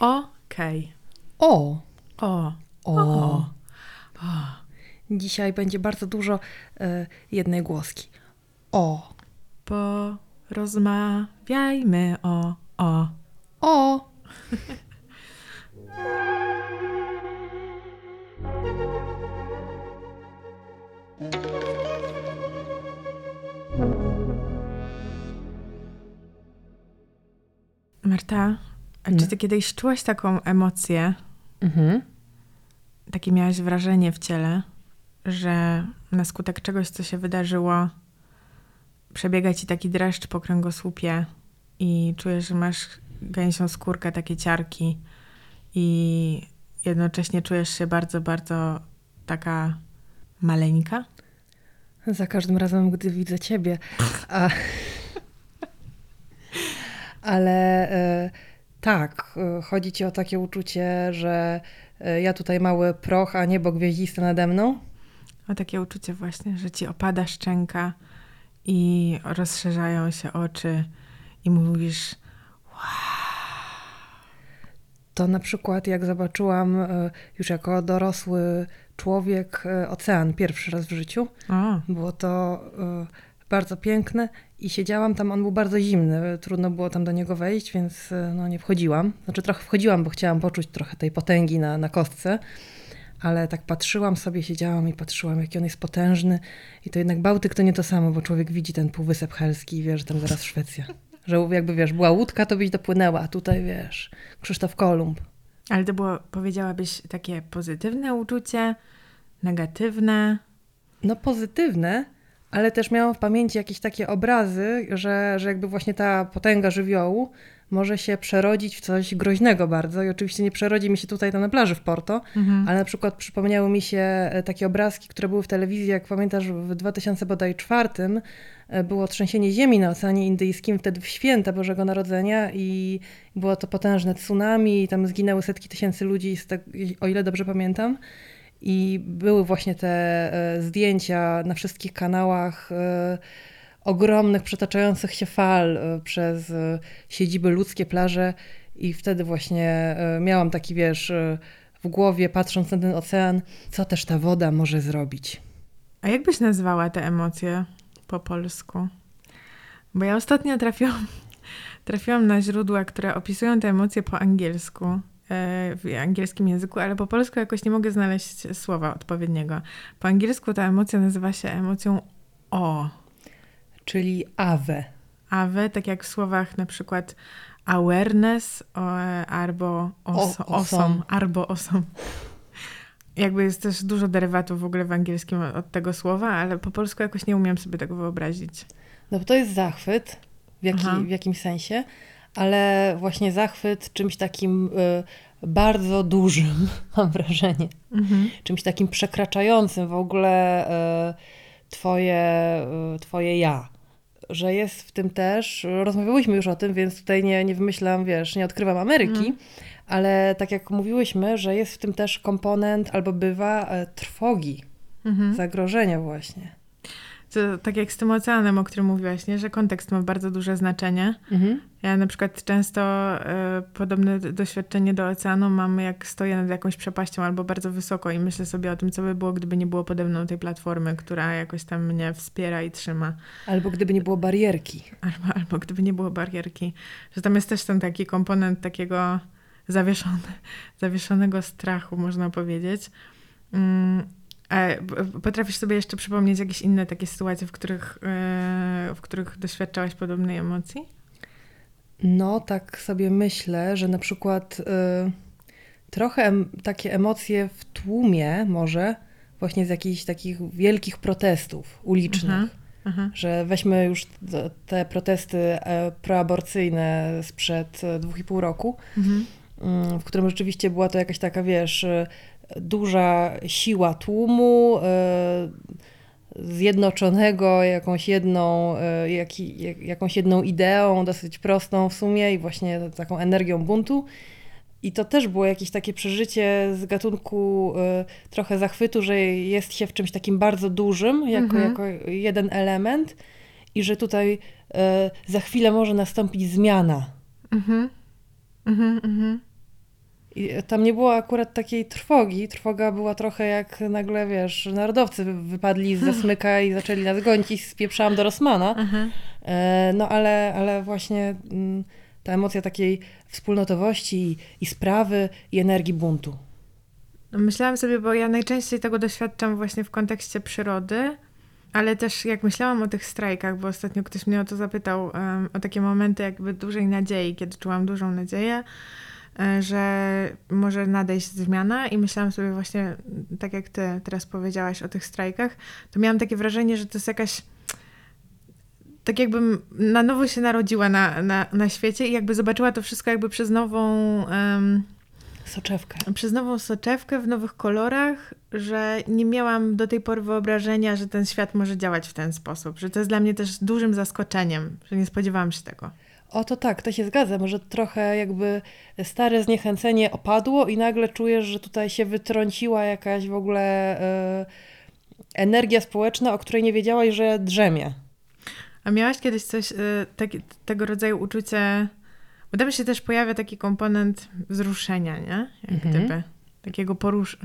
Okej. O, O. o. Dzisiaj będzie bardzo dużo e, jednej głoski. O, Porozmawiajmy o. O. o. Marta, a czy No. ty kiedyś czułaś taką emocję, Mhm. takie miałaś wrażenie w ciele, że na skutek czegoś, co się wydarzyło, przebiega ci taki dreszcz po kręgosłupie i czujesz, że masz gęsią skórkę, takie ciarki i jednocześnie czujesz się bardzo, bardzo taka maleńka? Za każdym razem, gdy widzę ciebie. A... Ale e, tak, e, chodzi ci o takie uczucie, że e, ja tutaj mały proch, a niebo gwieździste nade mną? O takie uczucie właśnie, że ci opada szczęka i rozszerzają się oczy i mówisz, To na przykład jak zobaczyłam e, już jako dorosły człowiek ocean pierwszy raz w życiu, o, było to bardzo piękne i siedziałam tam, on był bardzo zimny, trudno było tam do niego wejść, więc e, no, nie wchodziłam. Znaczy trochę wchodziłam, bo chciałam poczuć trochę tej potęgi na, na kostce, ale tak patrzyłam sobie, siedziałam i patrzyłam, jaki on jest potężny i to jednak Bałtyk to nie to samo, bo człowiek widzi ten półwysep helski i wie, że tam zaraz Szwecja. Że jakby, wiesz, była łódka, to byś dopłynęła, a tutaj, wiesz, Krzysztof Kolumb. ale to było, powiedziałabyś, takie pozytywne uczucie, negatywne. No pozytywne, ale też miałam w pamięci jakieś takie obrazy, że, że jakby właśnie ta potęga żywiołu może się przerodzić w coś groźnego bardzo. I oczywiście nie przerodzi mi się tutaj to na plaży w Porto, Mhm. ale na przykład przypomniały mi się e, takie obrazki, które były w telewizji, jak pamiętasz w 2004 e, było trzęsienie ziemi na Oceanie Indyjskim, wtedy w święta Bożego Narodzenia i było to potężne tsunami i tam zginęły setki tysięcy ludzi, o ile dobrze pamiętam. I były właśnie te e, zdjęcia na wszystkich kanałach e, ogromnych, przetaczających się fal e, przez siedziby ludzkie, plaże. I wtedy właśnie miałam taki, wiesz, w głowie, patrząc na ten ocean, co też ta woda może zrobić. A jak byś nazwała te emocje po polsku? Bo ja ostatnio trafiłam, trafiłam na źródła, które opisują te emocje po angielsku, w angielskim języku, ale po polsku jakoś nie mogę znaleźć słowa odpowiedniego. Po angielsku ta emocja nazywa się emocją o. Czyli awe. Awe, tak jak w słowach na przykład awareness o, albo os, O- osom, osom. albo osom. Jakby jest też dużo derywatów w ogóle w angielskim od tego słowa, ale po polsku jakoś nie umiem sobie tego wyobrazić. No bo to jest zachwyt w, jaki, w jakimś sensie, ale właśnie zachwyt czymś takim y, bardzo dużym, mam wrażenie. Mhm. czymś takim przekraczającym w ogóle e, twoje, e, twoje ja. Że jest w tym też, rozmawiałyśmy już o tym, więc tutaj nie, nie wymyślam, wiesz, nie odkrywam Ameryki, Mhm. ale tak jak mówiłyśmy, że jest w tym też komponent albo bywa trwogi, Mhm. zagrożenia właśnie. To tak jak z tym oceanem, o którym mówiłaś, nie? że kontekst ma bardzo duże znaczenie. Mhm. Ja na przykład często e, podobne doświadczenie do oceanu mam, jak stoję nad jakąś przepaścią albo bardzo wysoko i myślę sobie o tym, co by było, gdyby nie było pode mną tej platformy, która jakoś tam mnie wspiera i trzyma. Albo gdyby nie było barierki. Albo, albo gdyby nie było barierki. Że tam jest też ten taki komponent takiego zawieszone, zawieszonego strachu, można powiedzieć. Mm, potrafisz sobie jeszcze przypomnieć jakieś inne takie sytuacje, w których, e, w których doświadczałaś podobnej emocji? No, tak sobie myślę, że na przykład y, trochę em, takie emocje w tłumie może właśnie z jakichś takich wielkich protestów ulicznych. Mhm. Aha. Że weźmy już te- te protesty e, proaborcyjne sprzed e, dwóch i pół roku, Mhm. mm, w którym rzeczywiście była to jakaś taka, wiesz, e, duża siła tłumu, e, zjednoczonego jakąś jedną, e, jak- jakąś jedną ideą, dosyć prostą w sumie i właśnie taką energią buntu. I to też było jakieś takie przeżycie z gatunku e, trochę zachwytu, że jest się w czymś takim bardzo dużym, jako, Mhm. jako jeden element i że tutaj e, za chwilę może nastąpić zmiana. Mhm. Mhm, mhm. I tam nie było akurat takiej trwogi. Trwoga była trochę jak nagle, wiesz, narodowcy wy- wypadli z zasmyka i zaczęli nas gonić i spieprzałam do Rosmana. Aha. E, no ale, ale właśnie mm, ta emocja takiej wspólnotowości i, i sprawy i energii buntu. No, Myślałam sobie, bo ja najczęściej tego doświadczam właśnie w kontekście przyrody, ale też jak myślałam o tych strajkach, bo ostatnio ktoś mnie o to zapytał, em, o takie momenty jakby dużej nadziei, kiedy czułam dużą nadzieję, że może nadejść zmiana i myślałam sobie właśnie, tak jak ty teraz powiedziałaś o tych strajkach, to miałam takie wrażenie, że to jest jakaś tak jakbym na nowo się narodziła na, na, na świecie i jakby zobaczyła to wszystko jakby przez nową... em, Soczewkę. przez nową soczewkę w nowych kolorach, że nie miałam do tej pory wyobrażenia, że ten świat może działać w ten sposób. Że to jest dla mnie też dużym zaskoczeniem, że nie spodziewałam się tego. O to tak, to się zgadza. Może trochę jakby stare zniechęcenie opadło i nagle czujesz, że tutaj się wytrąciła jakaś w ogóle e, energia społeczna, o której nie wiedziałaś, że drzemie. A miałaś kiedyś coś, y, taki, tego rodzaju uczucie, bo tam się też pojawia taki komponent wzruszenia, nie? Jak Mhm. gdyby. Takiego porusz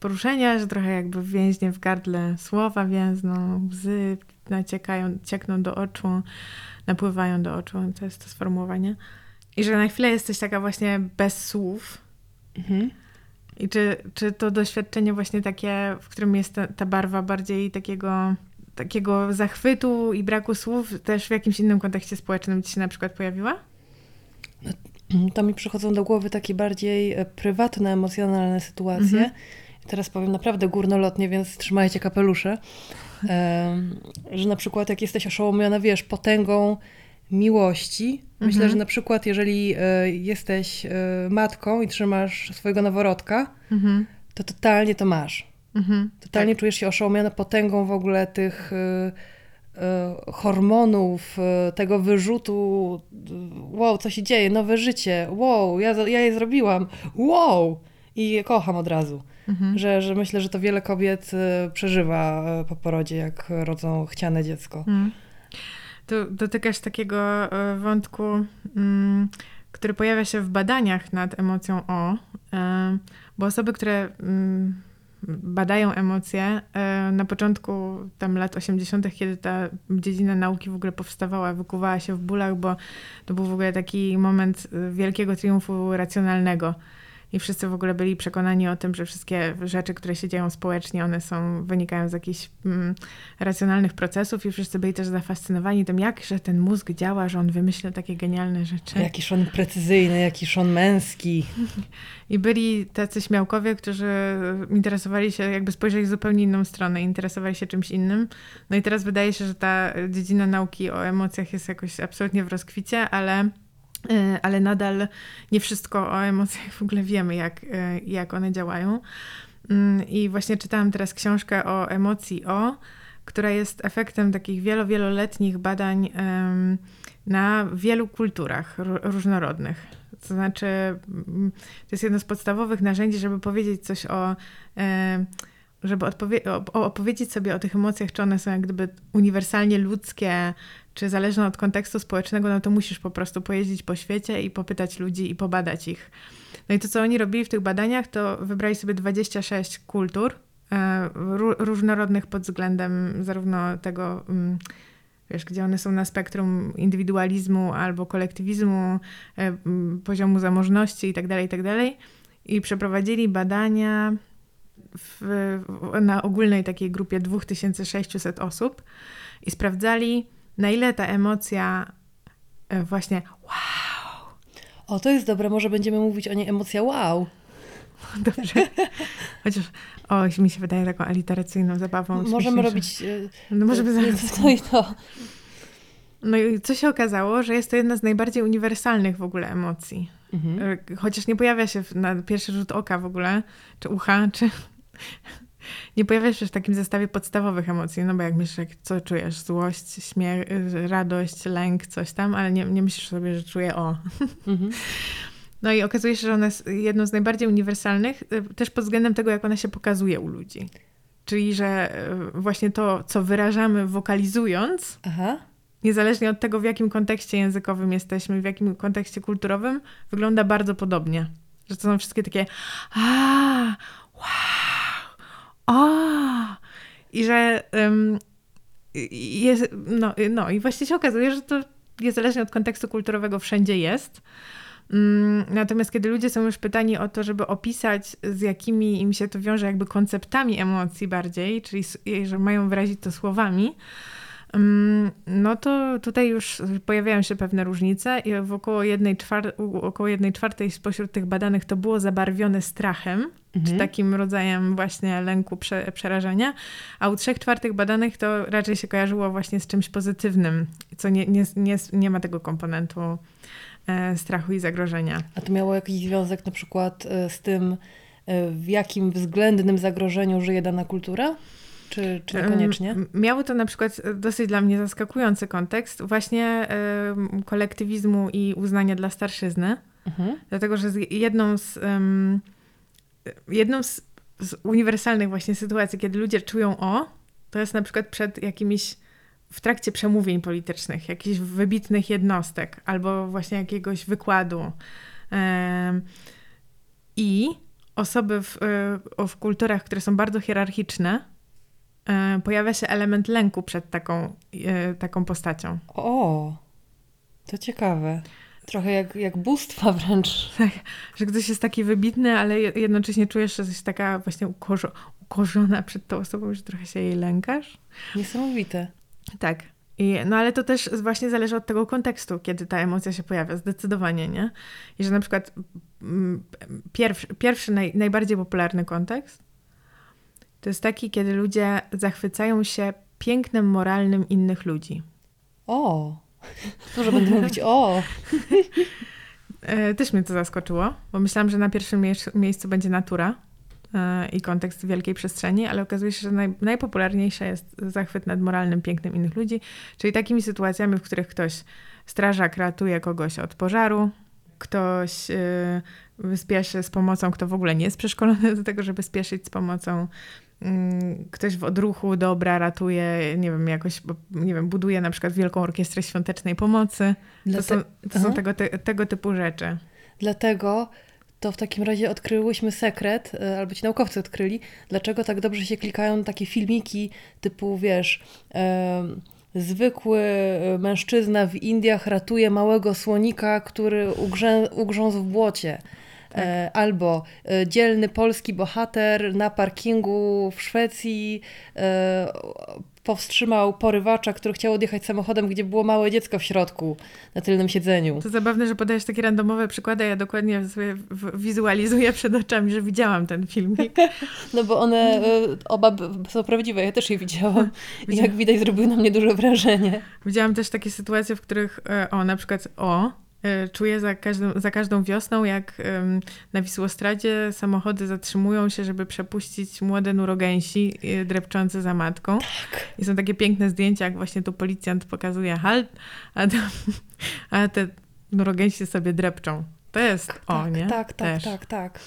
poruszenia, że trochę jakby więźnie w gardle słowa więzną, łzy naciekają, ciekną do oczu, napływają do oczu, to jest to sformułowanie. I że na chwilę jesteś taka właśnie bez słów. Mhm. I czy, czy to doświadczenie właśnie takie, w którym jest ta, ta barwa bardziej takiego, takiego zachwytu i braku słów, też w jakimś innym kontekście społecznym ci się na przykład pojawiła? To mi przychodzą do głowy takie bardziej e, prywatne, emocjonalne sytuacje. Mhm. Teraz powiem naprawdę górnolotnie, więc trzymajcie kapelusze. Że na przykład jak jesteś oszołomiona, wiesz, potęgą miłości. Myślę, Mhm. że na przykład jeżeli e, jesteś e, matką i trzymasz swojego noworodka, Mhm. to totalnie to masz. Mhm. Totalnie czujesz się oszołomiona potęgą w ogóle tych y, hormonów, tego wyrzutu. Wow, co się dzieje? Nowe życie. Wow, ja, ja je zrobiłam. Wow! I je kocham od razu. Mhm. Że, że myślę, że to wiele kobiet y, przeżywa y, po porodzie, jak rodzą chciane dziecko. Mm. Tu dotykasz takiego e, wątku, mm, który pojawia się w badaniach nad emocją O, bo osoby, które mm, badają emocje na początku tam lat 80., kiedy ta dziedzina nauki w ogóle powstawała, wykuwała się w bólach, bo to był w ogóle taki moment wielkiego triumfu racjonalnego. I wszyscy w ogóle byli przekonani o tym, że wszystkie rzeczy, które się dzieją społecznie, one są, wynikają z jakichś mm, racjonalnych procesów i wszyscy byli też zafascynowani tym, jak że ten mózg działa, że on wymyśla takie genialne rzeczy. Jakiż on precyzyjny, jakiż on męski. I byli tacy śmiałkowie, którzy interesowali się, jakby spojrzeli w zupełnie inną stronę, interesowali się czymś innym. No i teraz wydaje się, że ta dziedzina nauki o emocjach jest jakoś absolutnie w rozkwicie, ale, ale nadal nie wszystko o emocjach w ogóle wiemy, jak, y, jak one działają. Mm, I właśnie czytałam teraz książkę o emocji O, która jest efektem takich wielo, wieloletnich badań na wielu kulturach ró- różnorodnych. To znaczy, mm, to jest jedno z podstawowych narzędzi, żeby powiedzieć coś o, em, żeby odpowie- o- o- opowiedzieć sobie o tych emocjach, czy one są jak gdyby uniwersalnie ludzkie, czy zależne od kontekstu społecznego, no to musisz po prostu pojeździć po świecie i popytać ludzi i pobadać ich. No i to, co oni robili w tych badaniach, to wybrali sobie 26 kultur, e, ró- różnorodnych pod względem zarówno tego, mm, wiesz, gdzie one są na spektrum indywidualizmu albo kolektywizmu, e, mm, poziomu zamożności itd., itd. I przeprowadzili badania w, na ogólnej takiej grupie 2600 osób i sprawdzali, na ile ta emocja e, właśnie wow, O, to jest dobre, może będziemy mówić o niej emocja wow. Dobrze. Chociaż, o, mi się wydaje taką aliteracyjną zabawą. Możemy robić... e, No możemy zaraz. To i to. No i co się okazało, że jest to jedna z najbardziej uniwersalnych w ogóle emocji. Mhm. E, Chociaż nie pojawia się na pierwszy rzut oka w ogóle, czy ucha, czy... Nie pojawia się w takim zestawie podstawowych emocji, no bo jak myślisz, jak, co czujesz? Złość, śmiech, radość, lęk, coś tam, ale nie, nie myślisz sobie, że czuję o. Mhm. No i okazuje się, że ona jest jedną z najbardziej uniwersalnych, y, też pod względem tego, jak ona się pokazuje u ludzi. Czyli, że y, właśnie to, co wyrażamy wokalizując, Aha. niezależnie od tego, w jakim kontekście językowym jesteśmy, w jakim kontekście kulturowym, wygląda bardzo podobnie. Że to są wszystkie takie a, wow, o. I że jest, no, no i właśnie się okazuje, że to niezależnie od kontekstu kulturowego wszędzie jest. Mm, natomiast kiedy ludzie są już pytani o to, żeby opisać, z jakimi im się to wiąże, jakby konceptami emocji bardziej, czyli że mają wyrazić to słowami, no to tutaj już pojawiają się pewne różnice i w około jednej, czwar- około jednej czwartej spośród tych badanych to było zabarwione strachem, mhm. czy takim rodzajem właśnie lęku, prze- przerażenia, a u trzech czwartych badanych to raczej się kojarzyło właśnie z czymś pozytywnym, co nie, nie, nie, nie ma tego komponentu E, strachu i zagrożenia. A to miało jakiś związek na przykład e, z tym, e, w jakim względnym zagrożeniu żyje dana kultura? Czy, czy niekoniecznie? Miało to na przykład dosyć dla mnie zaskakujący kontekst właśnie kolektywizmu i uznania dla starszyzny. Mhm. Dlatego, że jedną z, jedną z, z uniwersalnych właśnie sytuacji, kiedy ludzie czują o, to jest na przykład przed jakimiś w trakcie przemówień politycznych, jakichś wybitnych jednostek albo właśnie jakiegoś wykładu. I osoby w, e, w kulturach, które są bardzo hierarchiczne, pojawia się element lęku przed taką, e, taką postacią. O, to ciekawe. Trochę jak, jak bóstwa wręcz. Tak, że ktoś jest taki wybitny, ale jednocześnie czujesz, że jesteś taka właśnie ukorzo ukorzona przed tą osobą, że trochę się jej lękasz. Niesamowite. Tak. I, no ale to też właśnie zależy od tego kontekstu, kiedy ta emocja się pojawia, zdecydowanie, nie? I że na przykład mm, pierwszy, pierwszy naj, najbardziej popularny kontekst to jest taki, kiedy ludzie zachwycają się pięknem moralnym innych ludzi. O, może będę mówić o. E, też mnie to zaskoczyło, bo myślałam, że na pierwszym miejscu będzie natura, E, i kontekst wielkiej przestrzeni, ale okazuje się, że naj, najpopularniejsza jest zachwyt nad moralnym pięknem innych ludzi, czyli takimi sytuacjami, w których ktoś, strażak ratuje kogoś od pożaru, ktoś yy, spieszy z pomocą, kto w ogóle nie jest przeszkolony do tego, żeby spieszyć z pomocą, ktoś w odruchu dobra ratuje, nie wiem, jakoś, nie wiem, buduje na przykład wielką orkiestrę świątecznej pomocy. To są, to są tego, te, tego typu rzeczy. Dlatego to w takim razie odkryłyśmy sekret, e, albo ci naukowcy odkryli, dlaczego tak dobrze się klikają takie filmiki typu, wiesz, e, zwykły mężczyzna w Indiach ratuje małego słonika, który ugrzązł w błocie. Tak. E, albo e, dzielny polski bohater na parkingu w Szwecji e, powstrzymał porywacza, który chciał odjechać samochodem, gdzie było małe dziecko w środku, na tylnym siedzeniu. To zabawne, że podajesz takie randomowe przykłady, ja dokładnie sobie wizualizuję przed oczami, że widziałam ten filmik. No bo one oba są prawdziwe, ja też je widziałam. I jak widać zrobiły na mnie duże wrażenie. Widziałam też takie sytuacje, w których o, na przykład o, czuję za każdą, za każdą wiosną, jak na Wisłostradzie samochody zatrzymują się, żeby przepuścić młode nurogęsi e, drepczące za matką. Tak. I są takie piękne zdjęcia, jak właśnie tu policjant pokazuje halt, a, to, a te nurogęsi sobie drepczą. To jest tak, o, nie? Tak, tak, też. tak, tak.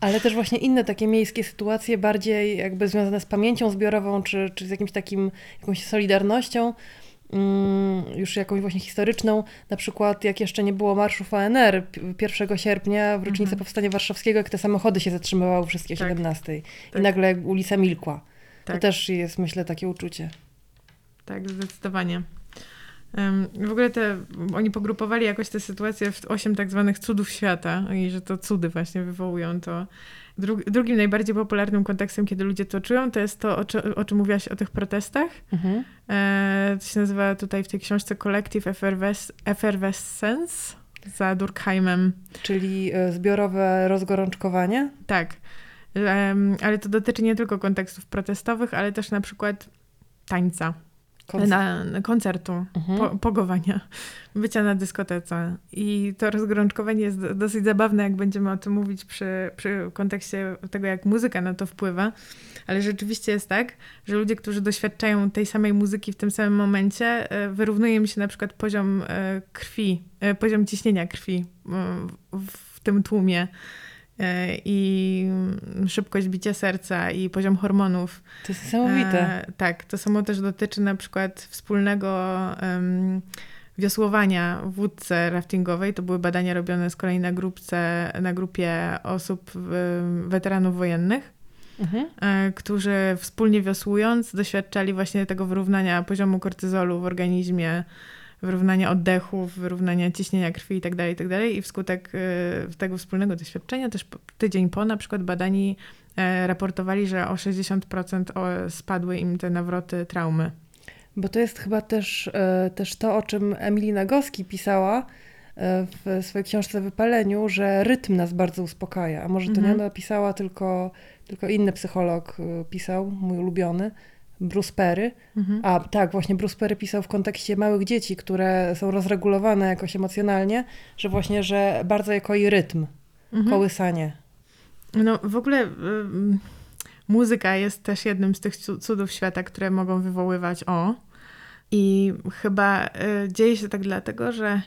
Ale też właśnie inne takie miejskie sytuacje, bardziej jakby związane z pamięcią zbiorową, czy, czy z jakimś takim, jakąś solidarnością. Mm, już jakąś właśnie historyczną, na przykład jak jeszcze nie było marszu ONR 1 sierpnia w rocznicę mhm. Powstania Warszawskiego, jak te samochody się zatrzymywały wszystkie o tak. 17 tak. i nagle ulica milkła. Tak. To też jest, myślę, takie uczucie. Tak, zdecydowanie. W ogóle te, oni pogrupowali jakoś te sytuacje w osiem tak zwanych cudów świata i że to cudy właśnie wywołują to. Drugim najbardziej popularnym kontekstem, kiedy ludzie to czują, to jest to, o, czy, o czym mówiłaś o tych protestach. Mhm. E, to się nazywa tutaj w tej książce Collective Effervescence za Durkheimem. Czyli e, zbiorowe rozgorączkowanie? Tak. ale to dotyczy nie tylko kontekstów protestowych, ale też na przykład tańca. Na, na, koncertu, mhm. po, pogowania, bycia na dyskotece. I to rozgrączkowanie jest dosyć zabawne, jak będziemy o tym mówić przy, przy kontekście tego, jak muzyka na to wpływa. Ale rzeczywiście jest tak, że ludzie, którzy doświadczają tej samej muzyki w tym samym momencie, e, wyrównuje im się na przykład poziom e, krwi, e, poziom ciśnienia krwi w tym tłumie. E, i szybkość bicia serca i poziom hormonów. To jest niesamowite. E, tak, to samo też dotyczy na przykład wspólnego wiosłowania w łódce raftingowej. To były badania robione z kolei na, grupce, na grupie osób, weteranów wojennych, mhm. E, którzy wspólnie wiosłując doświadczali właśnie tego wyrównania poziomu kortyzolu w organizmie, wyrównania oddechów, wyrównania ciśnienia krwi itd., tak itd. Tak I wskutek e, tego wspólnego doświadczenia, też tydzień po na przykład badani e, raportowali, że o 60% spadły im te nawroty traumy. Bo to jest chyba też, e, też to, o czym Emilina Goski pisała w swojej książce Wypaleniu, że rytm nas bardzo uspokaja. A może to mhm. nie ona pisała, tylko, tylko inny psycholog pisał, mój ulubiony, Bruce Perry. Mhm. A tak, właśnie Bruce Perry pisał w kontekście małych dzieci, które są rozregulowane jakoś emocjonalnie, że właśnie, że bardzo je koi rytm, mhm. kołysanie. No w ogóle y, muzyka jest też jednym z tych cudów świata, które mogą wywoływać o. I chyba y, dzieje się tak dlatego, że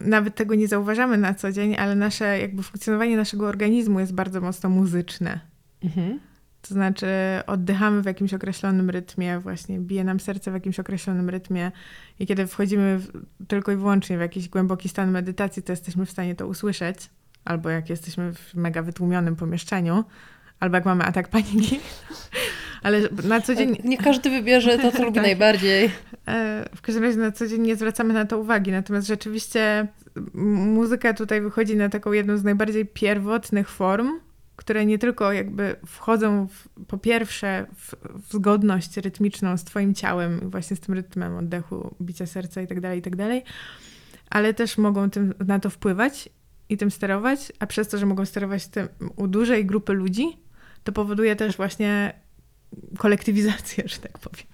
nawet tego nie zauważamy na co dzień, ale nasze jakby funkcjonowanie naszego organizmu jest bardzo mocno muzyczne. Mhm. To znaczy oddychamy w jakimś określonym rytmie, właśnie bije nam serce w jakimś określonym rytmie i kiedy wchodzimy w, tylko i wyłącznie w jakiś głęboki stan medytacji, to jesteśmy w stanie to usłyszeć, albo jak jesteśmy w mega wytłumionym pomieszczeniu, albo jak mamy atak paniki. Ale na co dzień... Nie każdy wybierze to, co lubi tak. najbardziej. E, w każdym razie na co dzień nie zwracamy na to uwagi. Natomiast rzeczywiście muzyka tutaj wychodzi na taką jedną z najbardziej pierwotnych form, które nie tylko jakby wchodzą w, po pierwsze w, w, zgodność rytmiczną z twoim ciałem, właśnie z tym rytmem oddechu, bicia serca itd., tak itd., tak ale też mogą tym, na to wpływać i tym sterować, a przez to, że mogą sterować tym u dużej grupy ludzi, to powoduje też właśnie kolektywizację, że tak powiem.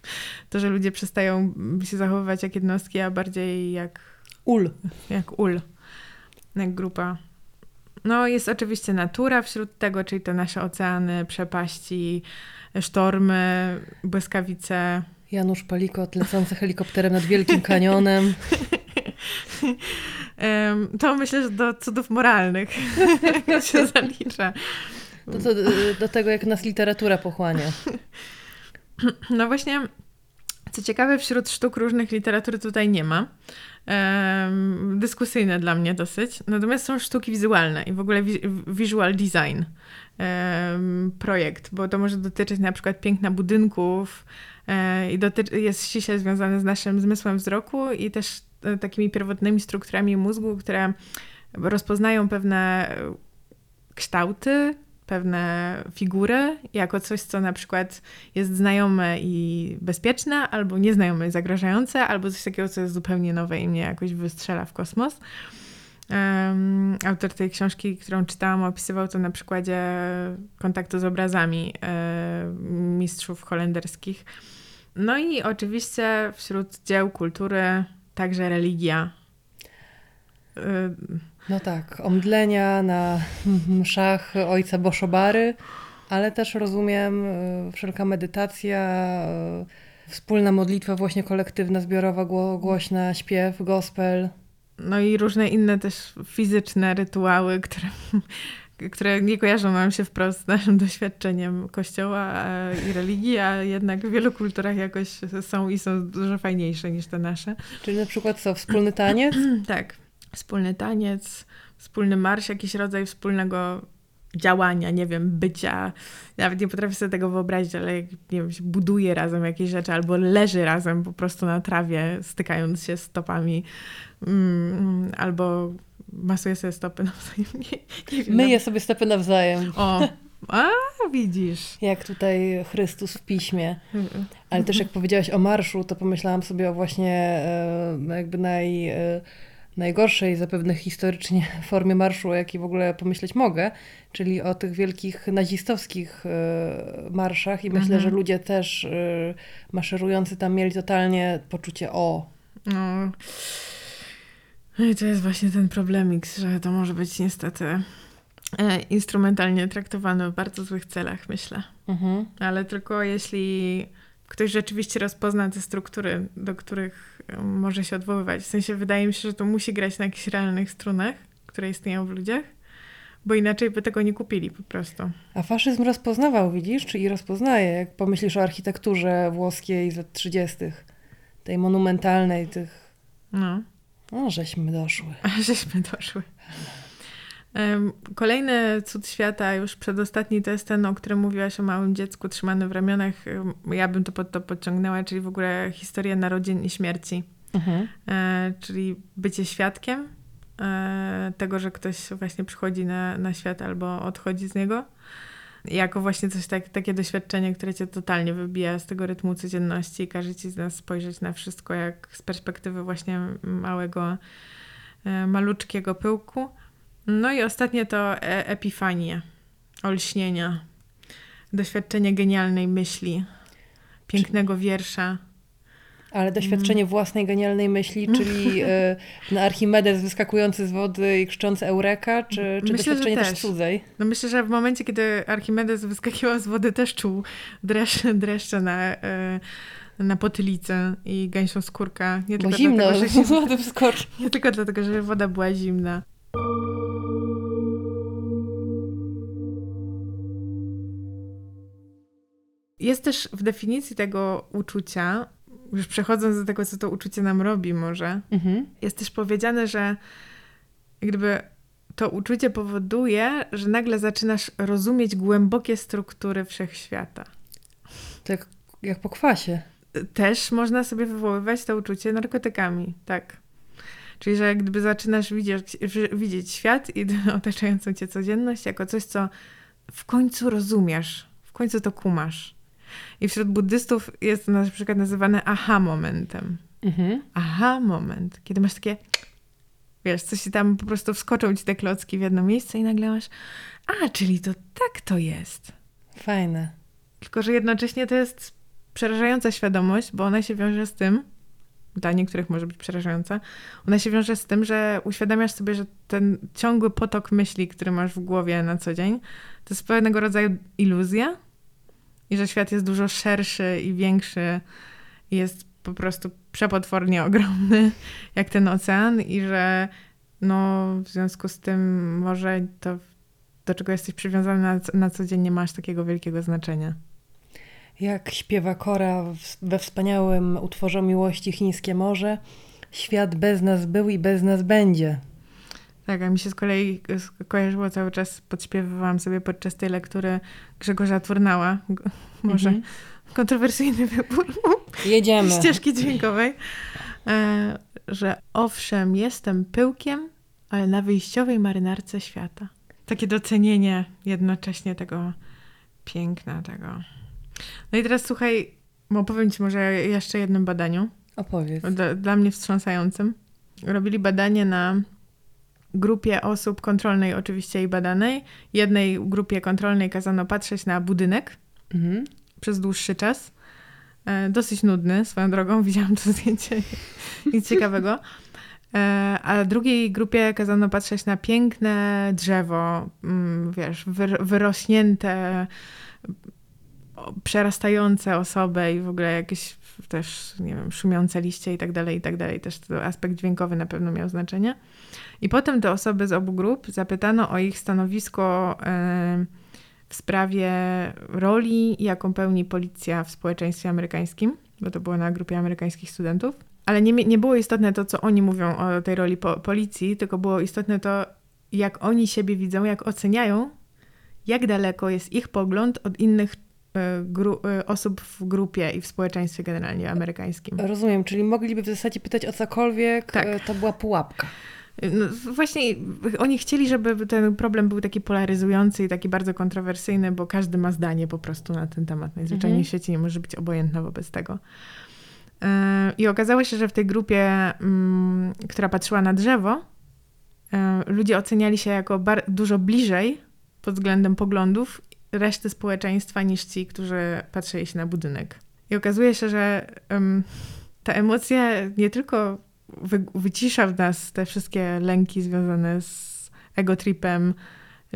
To, że ludzie przestają się zachowywać jak jednostki, a bardziej jak... Ul. Jak ul. Jak grupa no jest oczywiście natura wśród tego, czyli te nasze oceany, przepaści, sztormy, błyskawice. Janusz Palikot lecący helikopterem nad Wielkim Kanionem. to myślę, że do cudów moralnych się zalicza. Do, do, do tego, jak nas literatura pochłania. No właśnie, co ciekawe, wśród sztuk różnych literatury tutaj nie ma dyskusyjne dla mnie dosyć. Natomiast są sztuki wizualne i w ogóle visual design projekt, bo to może dotyczyć na przykład piękna budynków um, i dotyczy, jest ściśle związane z naszym zmysłem wzroku i też e, takimi pierwotnymi strukturami mózgu, które rozpoznają pewne kształty, pewne figury jako coś, co na przykład jest znajome i bezpieczne, albo nieznajome i zagrażające, albo coś takiego, co jest zupełnie nowe i mnie jakoś wystrzela w kosmos. Um, autor tej książki, którą czytałam, opisywał to na przykładzie kontaktu z obrazami um, mistrzów holenderskich. No i oczywiście wśród dzieł kultury także religia. Um, no tak, omdlenia na mszach ojca Boszobary, ale też rozumiem e, wszelka medytacja, e, wspólna modlitwa właśnie kolektywna, zbiorowa, głośna, śpiew, gospel. No i różne inne też fizyczne rytuały, które, które nie kojarzą nam się wprost z naszym doświadczeniem kościoła i religii, a jednak w wielu kulturach jakoś są i są dużo fajniejsze niż te nasze. Czyli na przykład co, wspólny taniec? tak wspólny taniec, wspólny marsz, jakiś rodzaj wspólnego działania, nie wiem, bycia. Nawet nie potrafię sobie tego wyobrazić, ale jak, nie wiem, się buduje razem jakieś rzeczy albo leży razem po prostu na trawie, stykając się stopami mm, albo masuje sobie stopy nawzajem. Nie, nie wiem, Myje no. sobie stopy nawzajem. O, a widzisz. Jak tutaj Chrystus w piśmie. Ale też jak powiedziałaś o marszu, to pomyślałam sobie o właśnie e, jakby naj e, najgorszej zapewne historycznie formie marszu, o jakiej w ogóle pomyśleć mogę, czyli o tych wielkich nazistowskich e, marszach i myślę, mhm. że ludzie też e, maszerujący tam mieli totalnie poczucie o. No. no i to jest właśnie ten problemik, że to może być niestety e, instrumentalnie traktowane w bardzo złych celach, myślę. Mhm. Ale tylko jeśli ktoś rzeczywiście rozpozna te struktury, do których może się odwoływać. W sensie wydaje mi się, że to musi grać na jakichś realnych strunach, które istnieją w ludziach, bo inaczej by tego nie kupili po prostu. A faszyzm rozpoznawał, widzisz, czyli rozpoznaje, jak pomyślisz o architekturze włoskiej z lat 30., tej monumentalnej, tych No. No, żeśmy doszły. A żeśmy doszły. Kolejny cud świata, już przedostatni, to jest ten, o którym mówiłaś o małym dziecku trzymanym w ramionach. Ja bym to pod to podciągnęła, czyli w ogóle historia narodzin i śmierci. Mhm. E, czyli bycie świadkiem e, tego, że ktoś właśnie przychodzi na, na świat albo odchodzi z niego. Jako właśnie coś tak, takie doświadczenie, które cię totalnie wybija z tego rytmu codzienności i każe ci z nas spojrzeć na wszystko jak z perspektywy właśnie małego, e, maluczkiego pyłku. No i ostatnie to e- epifania, olśnienia, doświadczenie genialnej myśli, pięknego wiersza. Ale doświadczenie własnej genialnej myśli, czyli ten Archimedes wyskakujący z wody i krzyczący Eureka, czy, czy Myślę, doświadczenie też też. cudzej? No myślę, że w momencie, kiedy Archimedes wyskakiwał z wody, też czuł dreszcze, dreszcze na, e, na potylicę i gęsią skórkę. Nie Bo tylko, zimno, dlatego, że się, nie tylko dlatego, że woda była zimna. Jest też w definicji tego uczucia, już przechodząc do tego, co to uczucie nam robi może, Mhm. jest też powiedziane, że gdyby to uczucie powoduje, że nagle zaczynasz rozumieć głębokie struktury wszechświata. To jak, jak po kwasie. Też można sobie wywoływać to uczucie narkotykami, tak. Czyli, że jak gdyby zaczynasz widzieć, widzieć świat i otaczającą cię codzienność jako coś, co w końcu rozumiesz, w końcu to kumasz. I wśród buddystów jest to na przykład nazywane aha momentem. Mhm. aha moment, kiedy masz takie, wiesz, coś ci tam po prostu wskoczą ci te klocki w jedno miejsce i nagle masz, a, czyli to tak to jest. Fajne. Tylko, że jednocześnie to jest przerażająca świadomość, bo ona się wiąże z tym, dla niektórych może być przerażająca, ona się wiąże z tym, że uświadamiasz sobie, że ten ciągły potok myśli, który masz w głowie na co dzień, to jest pewnego rodzaju iluzja i że świat jest dużo szerszy i większy i jest po prostu przepotwornie ogromny, jak ten ocean i że no w związku z tym może to, do czego jesteś przywiązany na, na co dzień nie masz takiego wielkiego znaczenia. Jak śpiewa Kora we wspaniałym utworze miłości Chińskie Morze, świat bez nas był i bez nas będzie. Tak, a mi się z kolei kojarzyło cały czas, podśpiewywałam sobie podczas tej lektury Grzegorza Turnała. Może Mhm. kontrowersyjny wybór Jedziemy. ścieżki dźwiękowej. E, że owszem, jestem pyłkiem, ale na wyjściowej marynarce świata. Takie docenienie jednocześnie tego piękna, tego. No i teraz słuchaj, opowiem ci może jeszcze o jednym badaniu. Opowiedz. Dla, dla mnie wstrząsającym. Robili badanie na grupie osób kontrolnej oczywiście i badanej. Jednej grupie kontrolnej kazano patrzeć na budynek Mhm. przez dłuższy czas. E, dosyć nudny, swoją drogą, widziałam to zdjęcie, nic ciekawego. E, a drugiej grupie kazano patrzeć na piękne drzewo, mm, wiesz, wyr- wyrośnięte, przerastające osobę i w ogóle jakieś też, nie wiem, szumiące liście i tak dalej, i tak dalej. Też aspekt dźwiękowy na pewno miał znaczenie. I potem te osoby z obu grup zapytano o ich stanowisko w sprawie roli, jaką pełni policja w społeczeństwie amerykańskim, bo to było na grupie amerykańskich studentów. Ale nie, nie było istotne to, co oni mówią o tej roli po, policji, tylko było istotne to, jak oni siebie widzą, jak oceniają, jak daleko jest ich pogląd od innych osób w grupie i w społeczeństwie generalnie amerykańskim. Rozumiem, czyli mogliby w zasadzie pytać o cokolwiek, Tak. e, to była pułapka. No, właśnie oni chcieli, żeby ten problem był taki polaryzujący i taki bardzo kontrowersyjny, bo każdy ma zdanie po prostu na ten temat. Najzwyczajniej Mhm. w świecie nie może być obojętna wobec tego. I okazało się, że w tej grupie, mm, która patrzyła na drzewo, ludzie oceniali się jako dużo bliżej pod względem poglądów reszty społeczeństwa niż ci, którzy patrzyli się na budynek. I okazuje się, że ym, ta emocja nie tylko wy, wycisza w nas te wszystkie lęki związane z egotripem,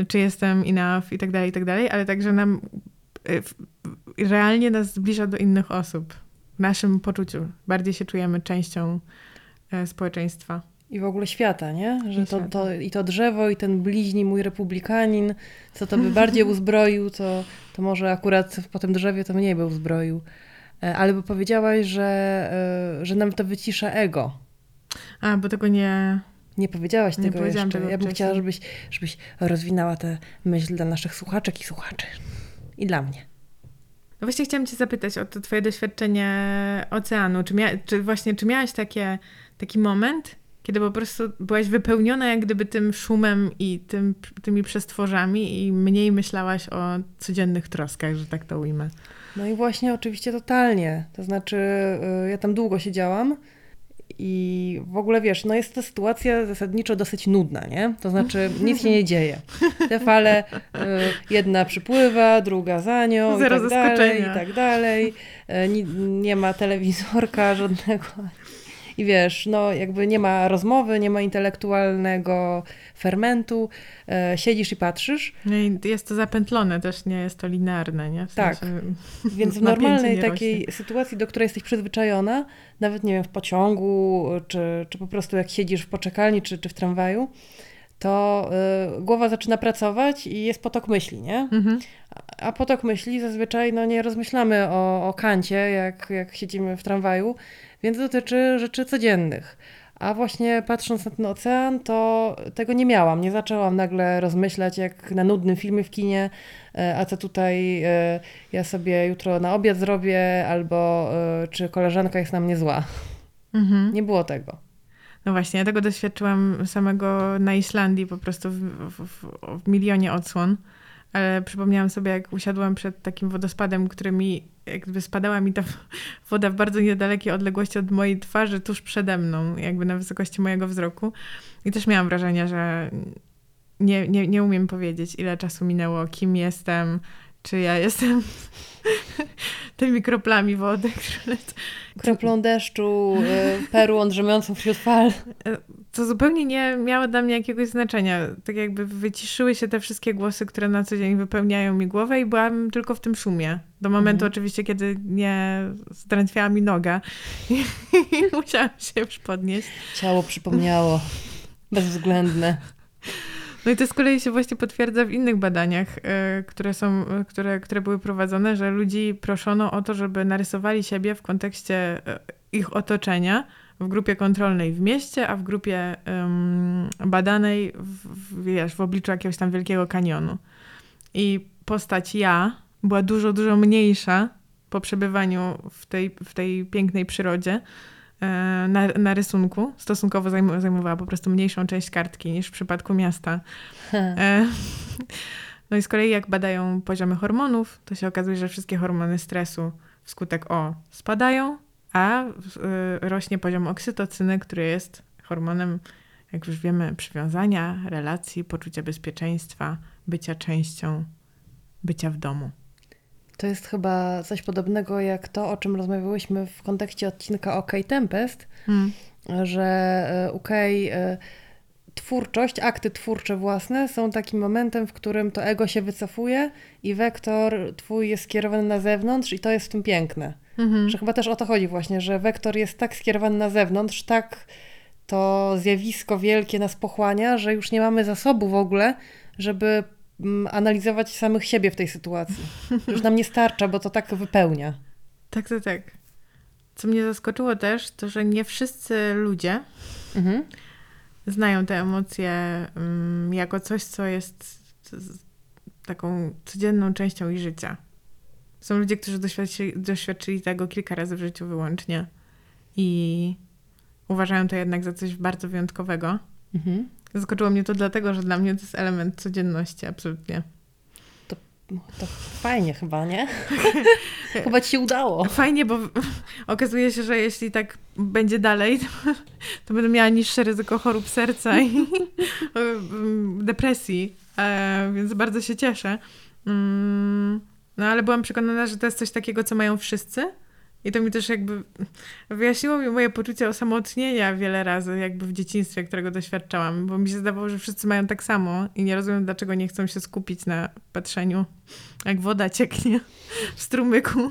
czy jestem enough i tak dalej, i tak dalej, ale także nam w- realnie nas zbliża do innych osób. W naszym poczuciu. Bardziej się czujemy częścią e, społeczeństwa. I w ogóle świata, nie? Że I to, to, I to drzewo, i ten bliźni mój republikanin, co to by bardziej uzbroił, to, to może akurat po tym drzewie to mniej by uzbroił. E, Ale bo powiedziałaś, że, e, że nam to wycisza ego. A, bo tego nie... Nie powiedziałaś Nie tego jeszcze. tego ja bym chciała, żebyś, żebyś rozwinęła tę myśl dla naszych słuchaczek i słuchaczy. I dla mnie. No właśnie chciałam cię zapytać o to twoje doświadczenie oceanu. Czy, mia... czy właśnie, czy miałaś takie, taki moment, kiedy po prostu byłaś wypełniona jak gdyby tym szumem i tym, tymi przestworzami i mniej myślałaś o codziennych troskach, że tak to ujmę. No i właśnie oczywiście totalnie. To znaczy, y, ja tam długo siedziałam i w ogóle wiesz, no jest to sytuacja zasadniczo dosyć nudna, nie? To znaczy nic się nie dzieje. Te fale, y, jedna przypływa, druga za nią Zero i tak dalej, i tak dalej. Y, ni- Nie ma telewizorka żadnego. I wiesz, no jakby nie ma rozmowy, nie ma intelektualnego fermentu. y, Siedzisz i patrzysz. No i jest to zapętlone też, nie jest to linearne, nie? W Tak. sensie Więc w normalnej takiej rośnie. sytuacji, do której jesteś przyzwyczajona, nawet nie wiem, w pociągu, czy, czy po prostu jak siedzisz w poczekalni, czy, czy w tramwaju, to y, głowa zaczyna pracować i jest potok myśli, nie? Mhm. A, a potok myśli zazwyczaj no, nie rozmyślamy o, o kancie, jak, jak siedzimy w tramwaju, więc dotyczy rzeczy codziennych. A właśnie patrząc na ten ocean, to tego nie miałam. Nie zaczęłam nagle rozmyślać, jak na nudnym filmie w kinie, e, a co tutaj e, ja sobie jutro na obiad zrobię, albo e, czy koleżanka jest na mnie zła. Mhm. Nie było tego. No właśnie, ja tego doświadczyłam samego na Islandii po prostu w, w, w, w milionie odsłon. Ale przypomniałam sobie, jak usiadłam przed takim wodospadem, który mi, jakby spadała mi ta woda w bardzo niedalekiej odległości od mojej twarzy, tuż przede mną, jakby na wysokości mojego wzroku. I też miałam wrażenie, że nie, nie, nie umiem powiedzieć, ile czasu minęło, kim jestem, czy ja jestem tymi kroplami wody, które. Kroplą deszczu, e, perłą drzemiącą wśród fal. To zupełnie nie miało dla mnie jakiegoś znaczenia. Tak jakby wyciszyły się te wszystkie głosy, które na co dzień wypełniają mi głowę i byłam tylko w tym szumie. Do momentu Mhm. oczywiście, kiedy nie zdrętwiała mi noga i musiałam się już podnieść. Ciało przypomniało. Bezwzględne. No i to z kolei się właśnie potwierdza w innych badaniach, e, które, są, e, które, które były prowadzone, że ludzi proszono o to, żeby narysowali siebie w kontekście e, ich otoczenia w grupie kontrolnej w mieście, a w grupie badanej w, w, wiesz, w obliczu jakiegoś tam wielkiego kanionu. I postać ja była dużo, dużo mniejsza po przebywaniu w tej, w tej pięknej przyrodzie e, na, na rysunku. Stosunkowo zajm- zajmowała po prostu mniejszą część kartki niż w przypadku miasta. E, No i z kolei jak badają poziomy hormonów, to się okazuje, że wszystkie hormony stresu wskutek O spadają, a y, rośnie poziom oksytocyny, który jest hormonem, jak już wiemy, przywiązania, relacji, poczucia bezpieczeństwa, bycia częścią, bycia w domu. To jest chyba coś podobnego jak to, o czym rozmawiałyśmy w kontekście odcinka OK Tempest, że e, UK e, twórczość, akty twórcze własne są takim momentem, w którym to ego się wycofuje i wektor twój jest skierowany na zewnątrz i to jest w tym piękne. Mhm. Że chyba też o to chodzi właśnie, że wektor jest tak skierowany na zewnątrz, tak to zjawisko wielkie nas pochłania, że już nie mamy zasobu w ogóle, żeby mm, analizować samych siebie w tej sytuacji. Już nam nie starcza, bo to tak wypełnia. Tak, tak, tak. Co mnie zaskoczyło też, to że nie wszyscy ludzie Mhm. znają te emocje mm, jako coś, co jest taką codzienną częścią ich życia. Są ludzie, którzy doświadczyli, doświadczyli tego kilka razy w życiu wyłącznie i uważają to jednak za coś bardzo wyjątkowego. Mhm. Zaskoczyło mnie to dlatego, że dla mnie to jest element codzienności, absolutnie. To fajnie chyba, nie? chyba ci się udało. Fajnie, bo okazuje się, że jeśli tak będzie dalej, to, to będę miała niższe ryzyko chorób serca i depresji, e, więc bardzo się cieszę. Mm, No ale byłam przekonana, że to jest coś takiego, co mają wszyscy. I to mi też jakby wyjaśniło mi moje poczucie osamotnienia wiele razy, jakby w dzieciństwie, którego doświadczałam, bo mi się zdawało, że wszyscy mają tak samo i nie rozumiem, dlaczego nie chcą się skupić na patrzeniu, jak woda cieknie w strumyku,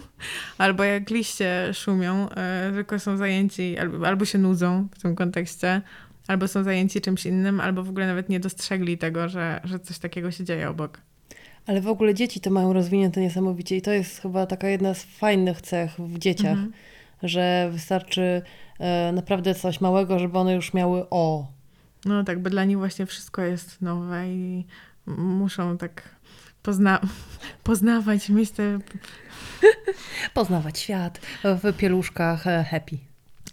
albo jak liście szumią, e, tylko są zajęci, albo, albo się nudzą w tym kontekście, albo są zajęci czymś innym, albo w ogóle nawet nie dostrzegli tego, że, że coś takiego się dzieje obok. Ale w ogóle dzieci to mają rozwinięte niesamowicie i to jest chyba taka jedna z fajnych cech w dzieciach, Mhm. że wystarczy e, naprawdę coś małego, żeby one już miały o. No tak, bo dla nich właśnie wszystko jest nowe i muszą tak pozna poznawać, mieć te Poznawać świat w pieluszkach e, happy.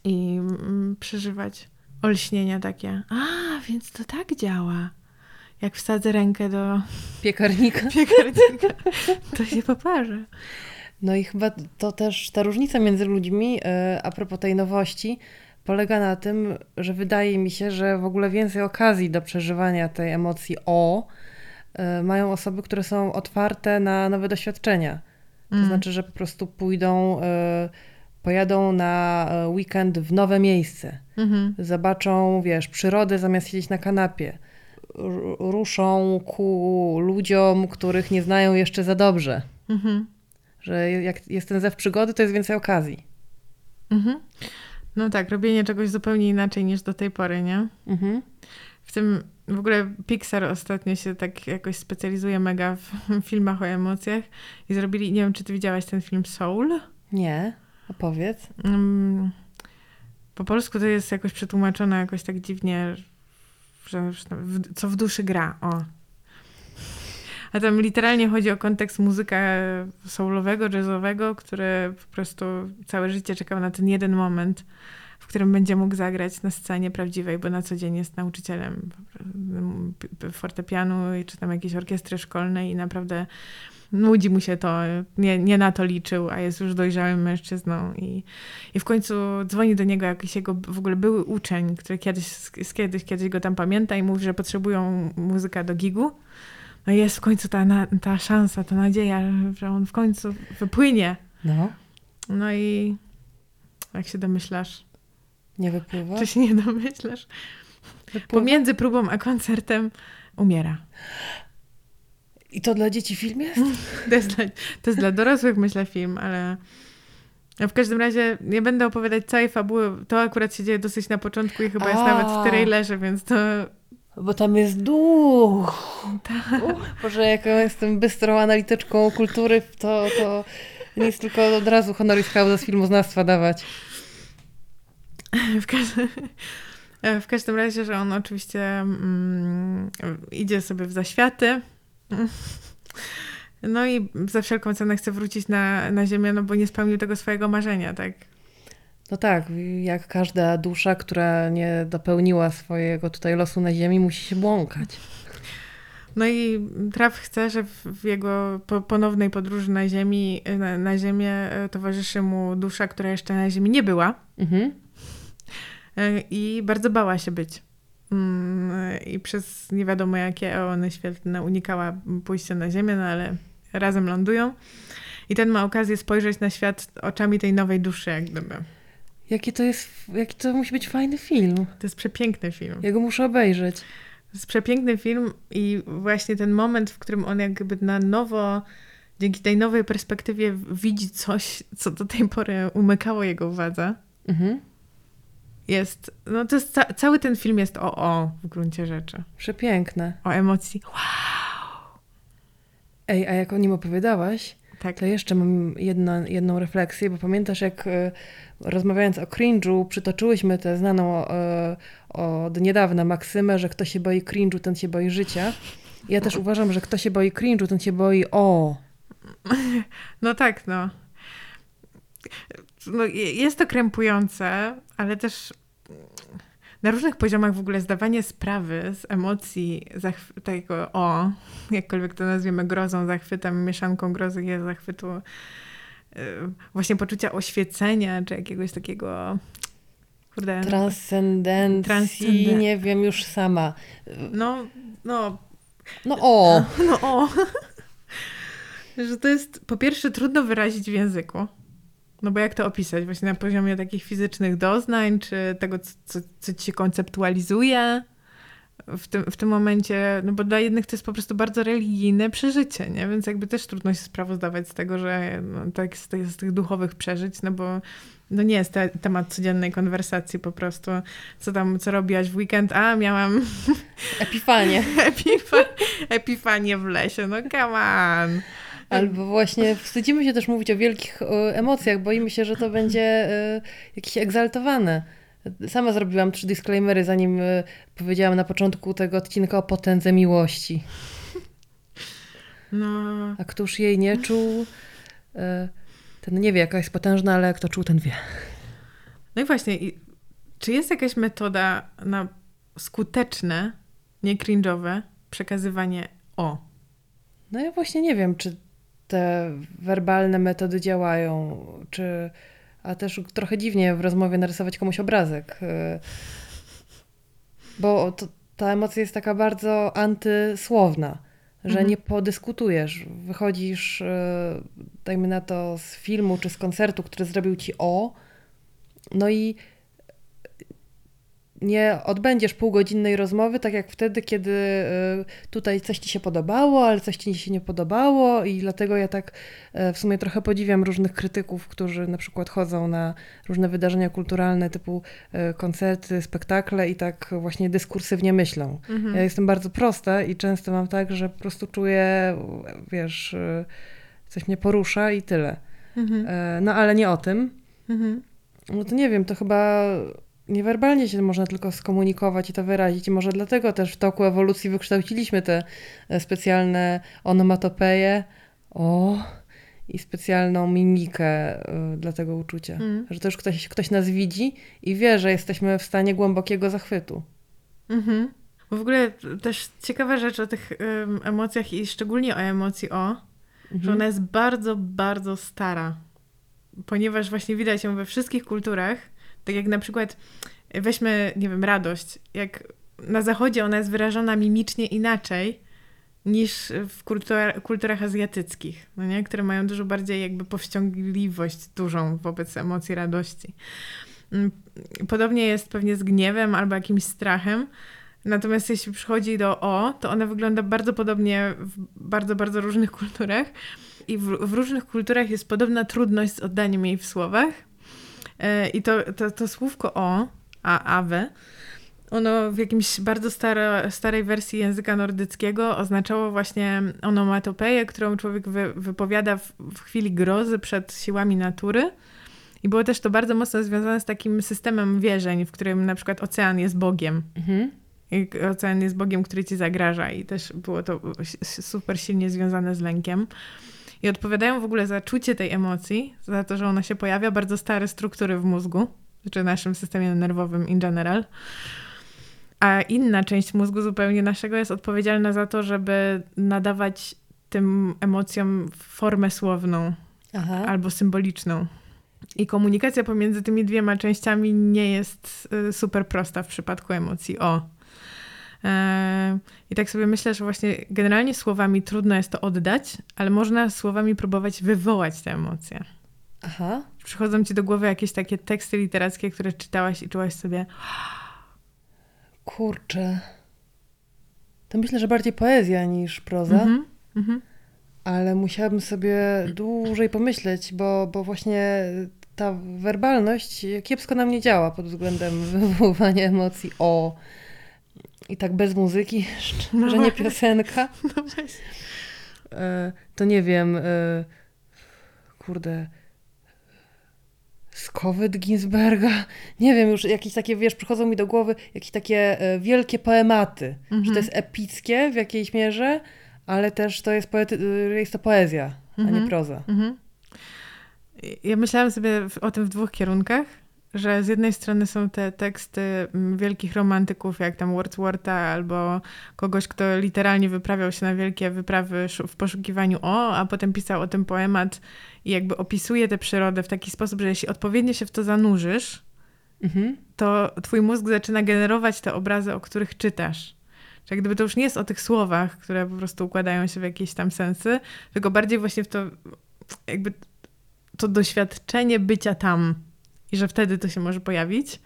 i mm, przeżywać olśnienia takie. A, więc to tak działa. Jak wsadzę rękę do Piekarnika. piekarnika, to się poparzę. No i chyba to też ta różnica między ludźmi, e, a propos tej nowości, polega na tym, że wydaje mi się, że w ogóle więcej okazji do przeżywania tej emocji o e, mają osoby, które są otwarte na nowe doświadczenia. To Mm. znaczy, że po prostu pójdą, e, pojadą na weekend w nowe miejsce. Mhm. Zobaczą, wiesz, przyrodę zamiast siedzieć na kanapie. Ruszą ku ludziom, których nie znają jeszcze za dobrze. Mhm. Że jak jest ten zew przygody, to jest więcej okazji. Mhm. No tak, robienie czegoś zupełnie inaczej niż do tej pory, nie? Mhm. W tym w ogóle Pixar ostatnio się tak jakoś specjalizuje mega w filmach o emocjach i zrobili, nie wiem czy ty widziałaś ten film Soul? Nie, opowiedz. Mm, Po polsku to jest jakoś przetłumaczone jakoś tak dziwnie, co w duszy gra, o. A tam literalnie chodzi o kontekst muzyka soulowego, jazzowego, który po prostu całe życie czekał na ten jeden moment, w którym będzie mógł zagrać na scenie prawdziwej, bo na co dzień jest nauczycielem p- fortepianu czy tam jakiejś orkiestry szkolnej i naprawdę nudzi mu się to, nie, nie na to liczył, a jest już dojrzałym mężczyzną i, i w końcu dzwoni do niego jakiś jego w ogóle były uczeń, który kiedyś, z kiedyś, kiedyś go tam pamięta i mówi, że potrzebują muzyka do gigu. No i jest w końcu ta, na, ta szansa, ta nadzieja, że on w końcu wypłynie. No, No i jak się domyślasz? nie wypływa. Czy się nie domyślasz? wypływa? Pomiędzy próbą a koncertem umiera. I to dla dzieci film jest? To jest, dla, to jest dla dorosłych, myślę, film, ale w każdym razie nie będę opowiadać całej fabuły. To akurat się dzieje dosyć na początku i chyba jest A. nawet w trailerze, więc to Bo tam jest duch. Tak. Boże, jak ja jestem bystrą analityczką kultury, to, to nic tylko od razu honoris causa z filmoznawstwa dawać. w, każdym, w każdym razie, że on oczywiście mm, idzie sobie w zaświaty. No i za wszelką cenę chce wrócić na, na ziemię, no bo nie spełnił tego swojego marzenia, tak? No tak, jak każda dusza, która nie dopełniła swojego tutaj losu na ziemi, musi się błąkać. No i Traf chce, że w, jego po, ponownej podróży na ziemi, na, na ziemię e, towarzyszy mu dusza, która jeszcze na ziemi nie była Mhm. e, i bardzo bała się być. Mm, I przez nie wiadomo jakie eony świetlne unikała pójścia na ziemię, no ale razem lądują. I ten ma okazję spojrzeć na świat oczami tej nowej duszy, jak gdyby. Jaki to jest, jaki to musi być fajny film. To jest przepiękny film. Ja go muszę obejrzeć. To jest przepiękny film i właśnie ten moment, w którym on jakby na nowo, dzięki tej nowej perspektywie widzi coś, co do tej pory umykało jego uwadze. Mhm. Jest, no to jest, ca- cały ten film jest o o w gruncie rzeczy. Przepiękne. O emocji. Ej, a jak o nim opowiadałaś, Tak. to jeszcze mam jedno, jedną refleksję, bo pamiętasz, jak e, rozmawiając o cringe'u, przytoczyłyśmy tę znaną e, od niedawna maksymę, że kto się boi cringe'u, ten się boi życia. Ja też uważam, że kto się boi cringe'u, ten się boi o. No tak, no. No. je- Jest to krępujące, ale też na różnych poziomach w ogóle zdawanie sprawy z emocji tego o, jakkolwiek to nazwiemy grozą, zachwytem, mieszanką grozy i zachwytu, yy, właśnie poczucia oświecenia, czy jakiegoś takiego kurde, Transcendencji, Transcenden- nie wiem już sama. no, no, No o. No o. że to jest po pierwsze trudno wyrazić w języku. No bo jak to opisać? Właśnie na poziomie takich fizycznych doznań, czy tego, co, co, ci się konceptualizuje w tym, w tym momencie. No bo dla jednych to jest po prostu bardzo religijne przeżycie, nie? Więc jakby też trudno się sprawozdawać z tego, że no, tak z, tych, z tych duchowych przeżyć, no bo no nie jest te, temat codziennej konwersacji po prostu. Co tam, co robiłaś w weekend? A, miałam Epifanie. Epifa- epifanię w lesie, no come on. Albo właśnie wstydzimy się też mówić o wielkich emocjach, boimy się, że to będzie e, jakieś egzaltowane. Sama zrobiłam trzy disclaimery, zanim e, powiedziałam na początku tego odcinka o potędze miłości. No, A któż jej nie czuł, e, ten nie wie, jaka jest potężna, ale kto czuł, ten wie. no i właśnie, czy jest jakaś metoda na skuteczne, nie cringe'owe przekazywanie o? No ja właśnie nie wiem, czy te werbalne metody działają, czy... A też trochę dziwnie w rozmowie narysować komuś obrazek. e, Bo to, ta emocja jest taka bardzo antysłowna, że Mhm. nie podyskutujesz. Wychodzisz, e, dajmy na to, z filmu czy z koncertu, który zrobił ci o, no i nie odbędziesz półgodzinnej rozmowy, tak jak wtedy, kiedy y, tutaj coś ci się podobało, ale coś ci się nie podobało i dlatego ja tak e, w sumie trochę podziwiam różnych krytyków, którzy na przykład chodzą na różne wydarzenia kulturalne typu e, koncerty, spektakle i tak właśnie dyskursywnie myślą. Mhm. Ja jestem bardzo prosta i często mam tak, że po prostu czuję, wiesz, y, coś mnie porusza i tyle. Mhm. E, No ale nie o tym. Mhm. No to nie wiem, to chyba niewerbalnie się można tylko skomunikować i to wyrazić. I może dlatego też w toku ewolucji wykształciliśmy te e, specjalne onomatopeje o i specjalną mimikę y, dla tego uczucia. Mhm. Że to już ktoś, ktoś nas widzi i wie, że jesteśmy w stanie głębokiego zachwytu. Mhm. Bo w ogóle też ciekawa rzecz o tych em, emocjach i szczególnie o emocji o, że Mhm. ona jest bardzo, bardzo stara. Ponieważ właśnie widać ją we wszystkich kulturach. Tak jak na przykład weźmy, nie wiem, radość. Jak na zachodzie ona jest wyrażona mimicznie inaczej niż w kultura, kulturach azjatyckich, no nie? które mają dużo bardziej jakby powściągliwość dużą wobec emocji radości. Mm, Podobnie jest pewnie z gniewem albo jakimś strachem. Natomiast jeśli przychodzi do O, to ona wygląda bardzo podobnie w bardzo, bardzo różnych kulturach. I w, w różnych kulturach jest podobna trudność z oddaniem jej w słowach. E, I to, to, to słówko O, a awe, ono w jakimś bardzo staro, starej wersji języka nordyckiego oznaczało właśnie onomatopeję, którą człowiek wy, wypowiada w, w chwili grozy przed siłami natury. I było też to bardzo mocno związane z takim systemem wierzeń, w którym na przykład ocean jest Bogiem. Mhm. I ocean jest Bogiem, który ci zagraża i też było to super silnie związane z lękiem. I odpowiadają w ogóle za czucie tej emocji, za to, że ona się pojawia, bardzo stare struktury w mózgu, czy w naszym systemie nerwowym in general. A inna część mózgu zupełnie naszego jest odpowiedzialna za to, żeby nadawać tym emocjom formę słowną Aha. albo symboliczną. I komunikacja pomiędzy tymi dwiema częściami nie jest y, super prosta w przypadku emocji o. E, I tak sobie myślę, że właśnie generalnie słowami trudno jest to oddać, ale można słowami próbować wywołać te emocje. Aha. Przychodzą ci do głowy jakieś takie teksty literackie, które czytałaś i czułaś sobie, Kurczę. To myślę, że bardziej poezja niż proza. mhm, mhm, Ale musiałabym sobie dłużej pomyśleć, bo, bo właśnie ta werbalność kiepsko na mnie działa pod względem wywoływania emocji o. I tak bez muzyki, No że nie piosenka. no. E, to nie wiem. E, kurde. Skowyt Ginsberga. Nie wiem, już jakieś takie, wiesz, przychodzą mi do głowy jakieś takie e, wielkie poematy. Że Mhm. to jest epickie w jakiejś mierze, ale też to jest, poety- jest to poezja, a nie Mhm. proza. Mhm. Ja myślałam sobie o tym w dwóch kierunkach, że z jednej strony są te teksty mm, wielkich romantyków, jak tam Wordswortha, albo kogoś, kto literalnie wyprawiał się na wielkie wyprawy w poszukiwaniu o, a potem pisał o tym poemat i jakby opisuje tę przyrodę w taki sposób, że jeśli odpowiednio się w to zanurzysz, Mhm. to twój mózg zaczyna generować te obrazy, o których czytasz. Że jak gdyby to już nie jest o tych słowach, które po prostu układają się w jakieś tam sensy, tylko bardziej właśnie w to jakby to doświadczenie bycia tam i że wtedy to się może pojawić.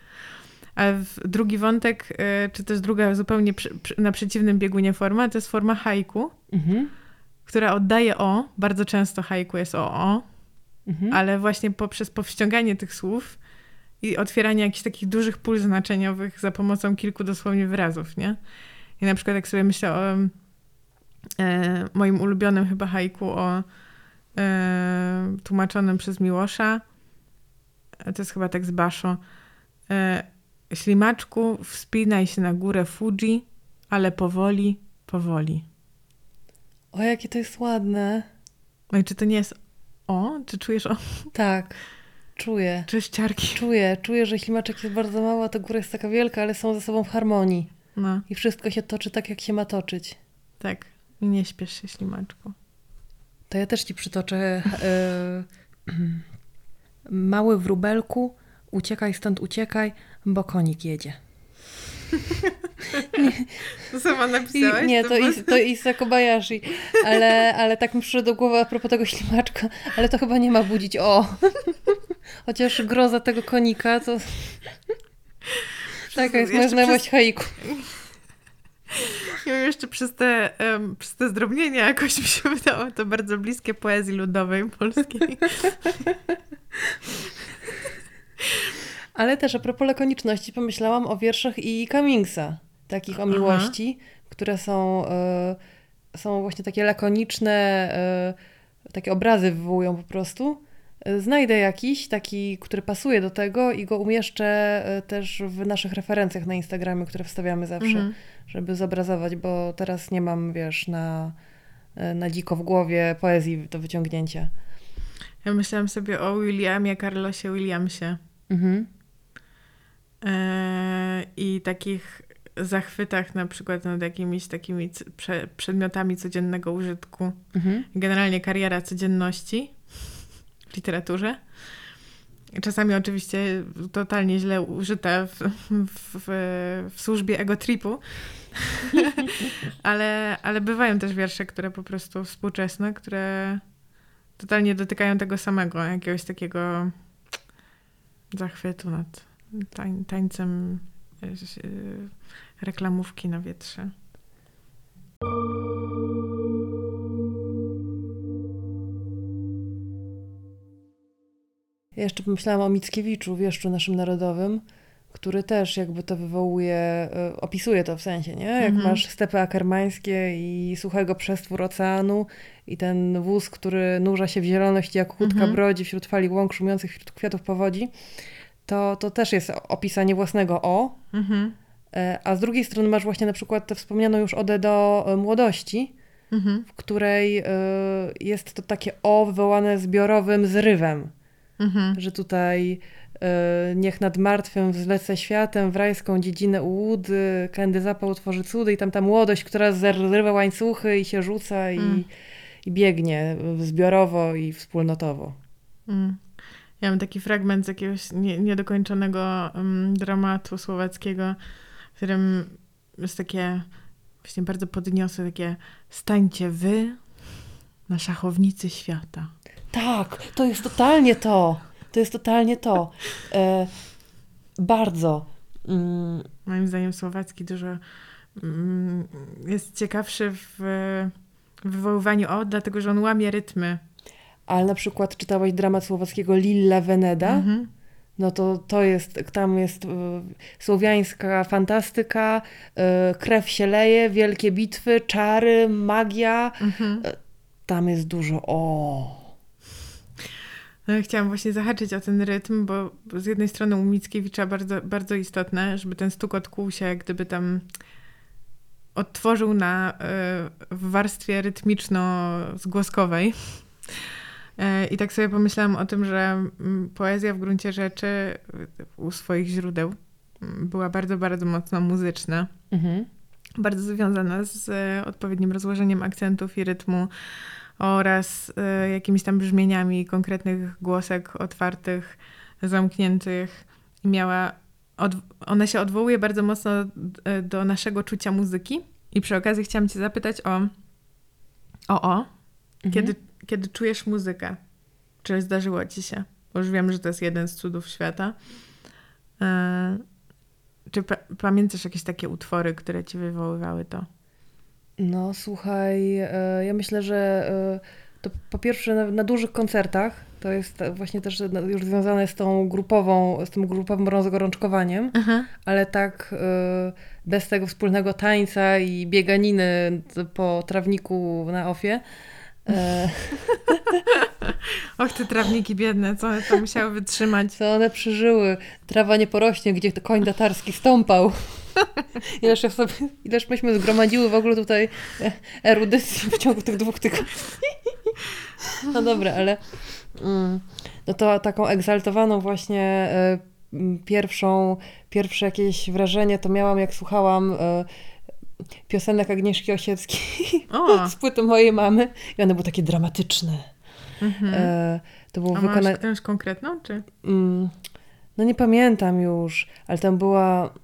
A drugi wątek, y, czy też druga zupełnie przy, przy, na przeciwnym biegunie forma, to jest forma haiku, Mhm. która oddaje o, bardzo często haiku jest o o, Mhm. ale właśnie poprzez powściąganie tych słów i otwieranie jakichś takich dużych pól znaczeniowych za pomocą kilku dosłownie wyrazów, nie? I na przykład jak sobie myślę o e, moim ulubionym chyba haiku o e, tłumaczonym przez Miłosza. To jest chyba tak z Basho. E, Ślimaczku, wspinaj się na górę Fuji, ale powoli, powoli. O, jakie to jest ładne. No i czy to nie jest o? Czy czujesz o? Tak, czuję. Czy ściarki? Czuję, czuję, że ślimaczek jest bardzo mały, a ta góra jest taka wielka, ale są ze sobą w harmonii. No, I wszystko się toczy tak, jak się ma toczyć. tak. I nie śpiesz się, ślimaczku. To ja też ci przytoczę. e, mały wróbelku, uciekaj stąd, uciekaj, bo konik jedzie. To sama I, napisałaś? nie, to, is, to Issa Kobayashi, ale, ale tak mi przyszło do głowy a propos tego ślimaczka, ale to chyba nie ma budzić o. Chociaż groza tego konika to... Taka jest moja znajomość haiku. Ja jeszcze przez te, em, przez te zdrobnienia jakoś mi się wydało to bardzo bliskie poezji ludowej polskiej. Ale też a propos lakoniczności pomyślałam o wierszach i Cummingsa, takich o Aha. miłości, które są, e, są właśnie takie lakoniczne, e, takie obrazy wywołują po prostu. Znajdę jakiś taki, który pasuje do tego i go umieszczę e, też w naszych referencjach na Instagramie, które wstawiamy zawsze, Mhm. żeby zobrazować, bo teraz nie mam, wiesz, na, e, na dziko w głowie poezji do wyciągnięcia. Ja myślałam sobie o Williamie, Carlosie Williamsie Mhm. e, i takich zachwytach na przykład nad jakimiś takimi c- prze, przedmiotami codziennego użytku. Mhm. Generalnie kariera codzienności w literaturze. Czasami oczywiście totalnie źle użyta w, w, w, w służbie egotripu, ale, ale bywają też wiersze, które po prostu współczesne, które totalnie dotykają tego samego, jakiegoś takiego zachwytu nad tań, tańcem e, e, reklamówki na wietrze. Ja jeszcze pomyślałam o Mickiewiczu, wieszczu naszym narodowym, który też jakby to wywołuje, e, opisuje to w sensie, nie? Jak Mhm. masz stepy akermańskie i suchego przestwór oceanu i ten wóz, który nurza się w zieloność jak łódka Mhm. brodzi wśród fali łąk szumiących wśród kwiatów powodzi, to, to też jest opisanie własnego o, Mhm. e, a z drugiej strony masz właśnie na przykład tę wspomnianą już odę do e, młodości, Mhm. w której jest to takie o wywołane zbiorowym zrywem Mhm. że tutaj e, niech nad martwym wzlecę światem w rajską dziedzinę ułudy, kędy zapał tworzy cudy i tam ta młodość, która zerwa łańcuchy i się rzuca i, Mm. i biegnie zbiorowo i wspólnotowo. Mm. Ja mam taki fragment z jakiegoś nie, niedokończonego um, dramatu słowackiego, w którym jest takie właśnie bardzo podniosłe takie stańcie wy na szachownicy świata. Tak, to jest totalnie to. To jest totalnie to. E, bardzo. Mm, Moim zdaniem słowacki dużo mm, jest ciekawszy w wywoływaniu o, dlatego że on łamie rytmy. ale na przykład czytałeś dramat słowackiego Lilla Veneda? Mhm. No to to jest, tam jest e, słowiańska fantastyka, e, krew się leje, wielkie bitwy, czary, magia. Mhm. Tam jest dużo o. No, chciałam właśnie zahaczyć o ten rytm, bo z jednej strony u Mickiewicza bardzo, bardzo istotne, żeby ten stukot kół się jak gdyby tam odtworzył na, y, w warstwie rytmiczno-zgłoskowej. Y, I tak sobie pomyślałam o tym, że mm, poezja w gruncie rzeczy y, u swoich źródeł mm, była bardzo, bardzo mocno muzyczna Mhm. bardzo związana z e, odpowiednim rozłożeniem akcentów i rytmu oraz e, jakimiś tam brzmieniami konkretnych głosek otwartych, zamkniętych. I miała, ona się odwołuje bardzo mocno e, do naszego czucia muzyki. I przy okazji chciałam cię zapytać o o, o Mhm. kiedy, kiedy czujesz muzykę? Czy zdarzyło ci się? Bo już wiem, że to jest jeden z cudów świata. E, czy pa- pamiętasz jakieś takie utwory, które ci wywoływały to? No słuchaj, e, ja myślę, że e, to po pierwsze na, na dużych koncertach, to jest właśnie też już związane z tą grupową, z tym grupowym rozgorączkowaniem, ale tak e, bez tego wspólnego tańca i bieganiny po trawniku na ofie, E, Och, te trawniki biedne, co one to musiały wytrzymać. co one przeżyły. Trawa nie porośnie, gdzie koń tatarski stąpał. Ileż, ja sobie, ileż myśmy zgromadziły w ogóle tutaj e, erudycji w ciągu tych dwóch tygodni. No dobra, ale mm, no to taką egzaltowaną właśnie e, pierwszą, pierwsze jakieś wrażenie to miałam, jak słuchałam piosenek Agnieszki Osieckiej O, z płyty mojej mamy i one były takie dramatyczne. mhm. E, to było A wykonane... jakąś konkretną, czy? Mm, no nie pamiętam już, ale tam była.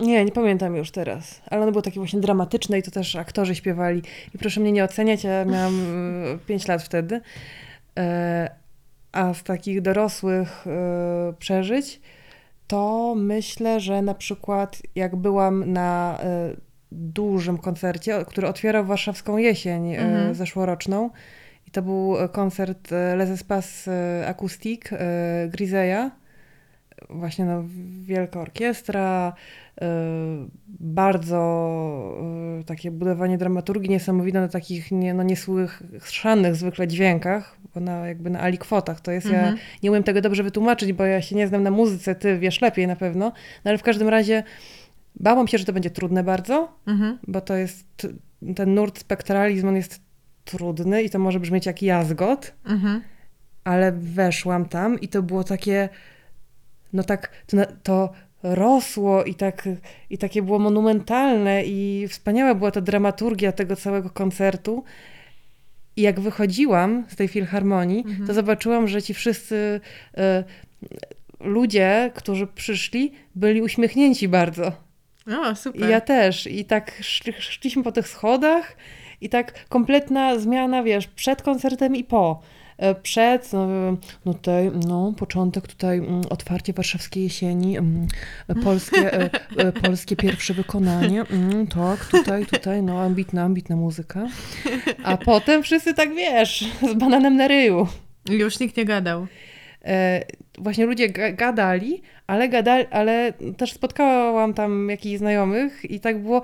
Nie, nie pamiętam już teraz. Ale one były takie właśnie dramatyczne i to też aktorzy śpiewali. I proszę mnie nie oceniać, ja miałam 5 lat wtedy. E, a z takich dorosłych e, przeżyć, to myślę, że na przykład jak byłam na e, dużym koncercie, który otwierał warszawską jesień e, Mhm. zeszłoroczną, i to był e, koncert Les Espaces Acoustique Griseya. Właśnie no, wielka orkiestra, e, bardzo e, takie budowanie dramaturgii niesamowite na takich nie, no, niesłyszanych zwykle dźwiękach, bo na, jakby na alikwotach. To jest, ja Mhm. nie umiem tego dobrze wytłumaczyć, bo ja się nie znam na muzyce, ty wiesz lepiej na pewno, no ale w każdym razie bałam się, że to będzie trudne bardzo, Mhm. bo to jest, ten nurt spektralizm, on jest trudny i to może brzmieć jak jazgot, Mhm. ale weszłam tam i to było takie, no tak, to, to rosło i, tak, i takie było monumentalne i wspaniała była ta dramaturgia tego całego koncertu. I jak wychodziłam z tej filharmonii, Mhm. to zobaczyłam, że ci wszyscy e, ludzie, którzy przyszli, byli uśmiechnięci bardzo. O, I super. ja też. I tak szli, szliśmy po tych schodach i tak kompletna zmiana, wiesz, przed koncertem i po. E, Przed, no, no tutaj, no, początek tutaj, mm, otwarcie warszawskiej jesieni, mm, polskie, e, e, polskie pierwsze wykonanie, mm, tak, tutaj, tutaj, no, ambitna, ambitna muzyka. A potem wszyscy tak, wiesz, z bananem na ryju. Już nikt nie gadał. E, właśnie ludzie ga- gadali, ale gadali, ale też spotkałam tam jakichś znajomych i tak było,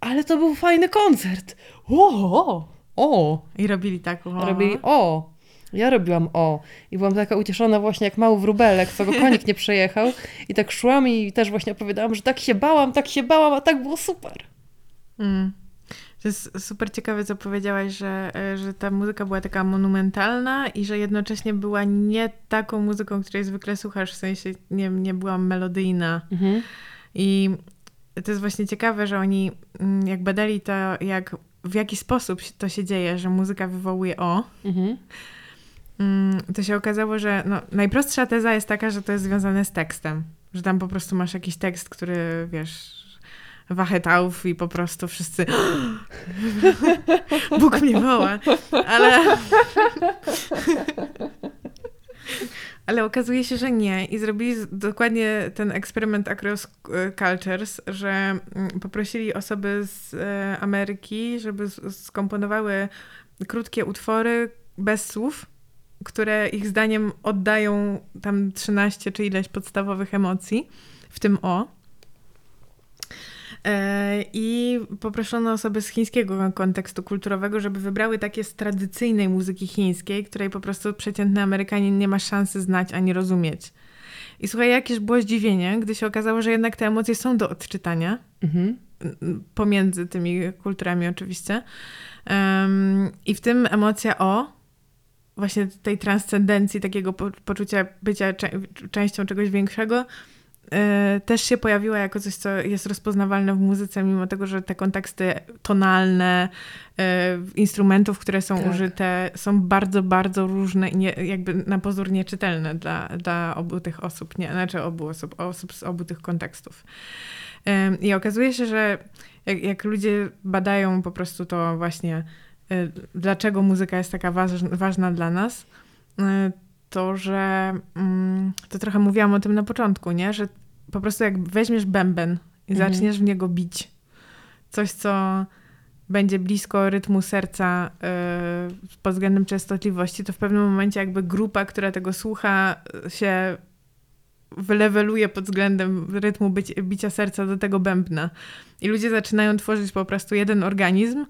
ale to był fajny koncert. O, o, I robili tak. O. robili o. Ja robiłam o. I byłam taka ucieszona właśnie jak mały wróbelek, co go konik nie przejechał. I tak szłam i też właśnie opowiadałam, że tak się bałam, tak się bałam, a tak było super. Mm. To jest super ciekawe, co powiedziałaś, że, e, że ta muzyka była taka monumentalna i że jednocześnie była nie taką muzyką, której zwykle słuchasz, w sensie nie, nie była melodyjna. Mhm. I to jest właśnie ciekawe, że oni mm, jak badali to, jak, w jaki sposób to się dzieje, że muzyka wywołuje o, Mhm. Mm, to się okazało, że no, najprostsza teza jest taka, że to jest związane z tekstem. Że tam po prostu masz jakiś tekst, który wiesz, wachetauf i po prostu wszyscy Bóg mnie woła. Ale ale okazuje się, że nie. I zrobili dokładnie ten eksperyment Across e, Cultures, że mm, poprosili osoby z e, Ameryki, żeby skomponowały krótkie utwory bez słów, które ich zdaniem oddają tam 13 czy ileś podstawowych emocji, w tym o. E, I poproszono osoby z chińskiego kontekstu kulturowego, żeby wybrały takie z tradycyjnej muzyki chińskiej, której po prostu przeciętny Amerykanin nie ma szansy znać ani rozumieć. I słuchaj, jakież było zdziwienie, gdy się okazało, że jednak te emocje są do odczytania, Mhm. pomiędzy tymi kulturami oczywiście. Em, I w tym emocja o, właśnie tej transcendencji, takiego po, poczucia bycia częścią czegoś większego, e, też się pojawiła jako coś, co jest rozpoznawalne w muzyce, mimo tego, że te konteksty tonalne, e, instrumentów, które są Tak. użyte, są bardzo, bardzo różne i nie, jakby na pozór nieczytelne dla, dla obu tych osób, nie, znaczy obu osób, osób z obu tych kontekstów. Em, I okazuje się, że jak, jak ludzie badają po prostu to właśnie, dlaczego muzyka jest taka waż, ważna dla nas, y, to że mm, to trochę mówiłam o tym na początku, nie? Że po prostu jak weźmiesz bęben i Mhm. zaczniesz w niego bić, coś, co będzie blisko rytmu serca y, pod względem częstotliwości, to w pewnym momencie jakby grupa, która tego słucha, y, się wyleweluje pod względem rytmu byci, bicia serca do tego bębna. I ludzie zaczynają tworzyć po prostu jeden organizm,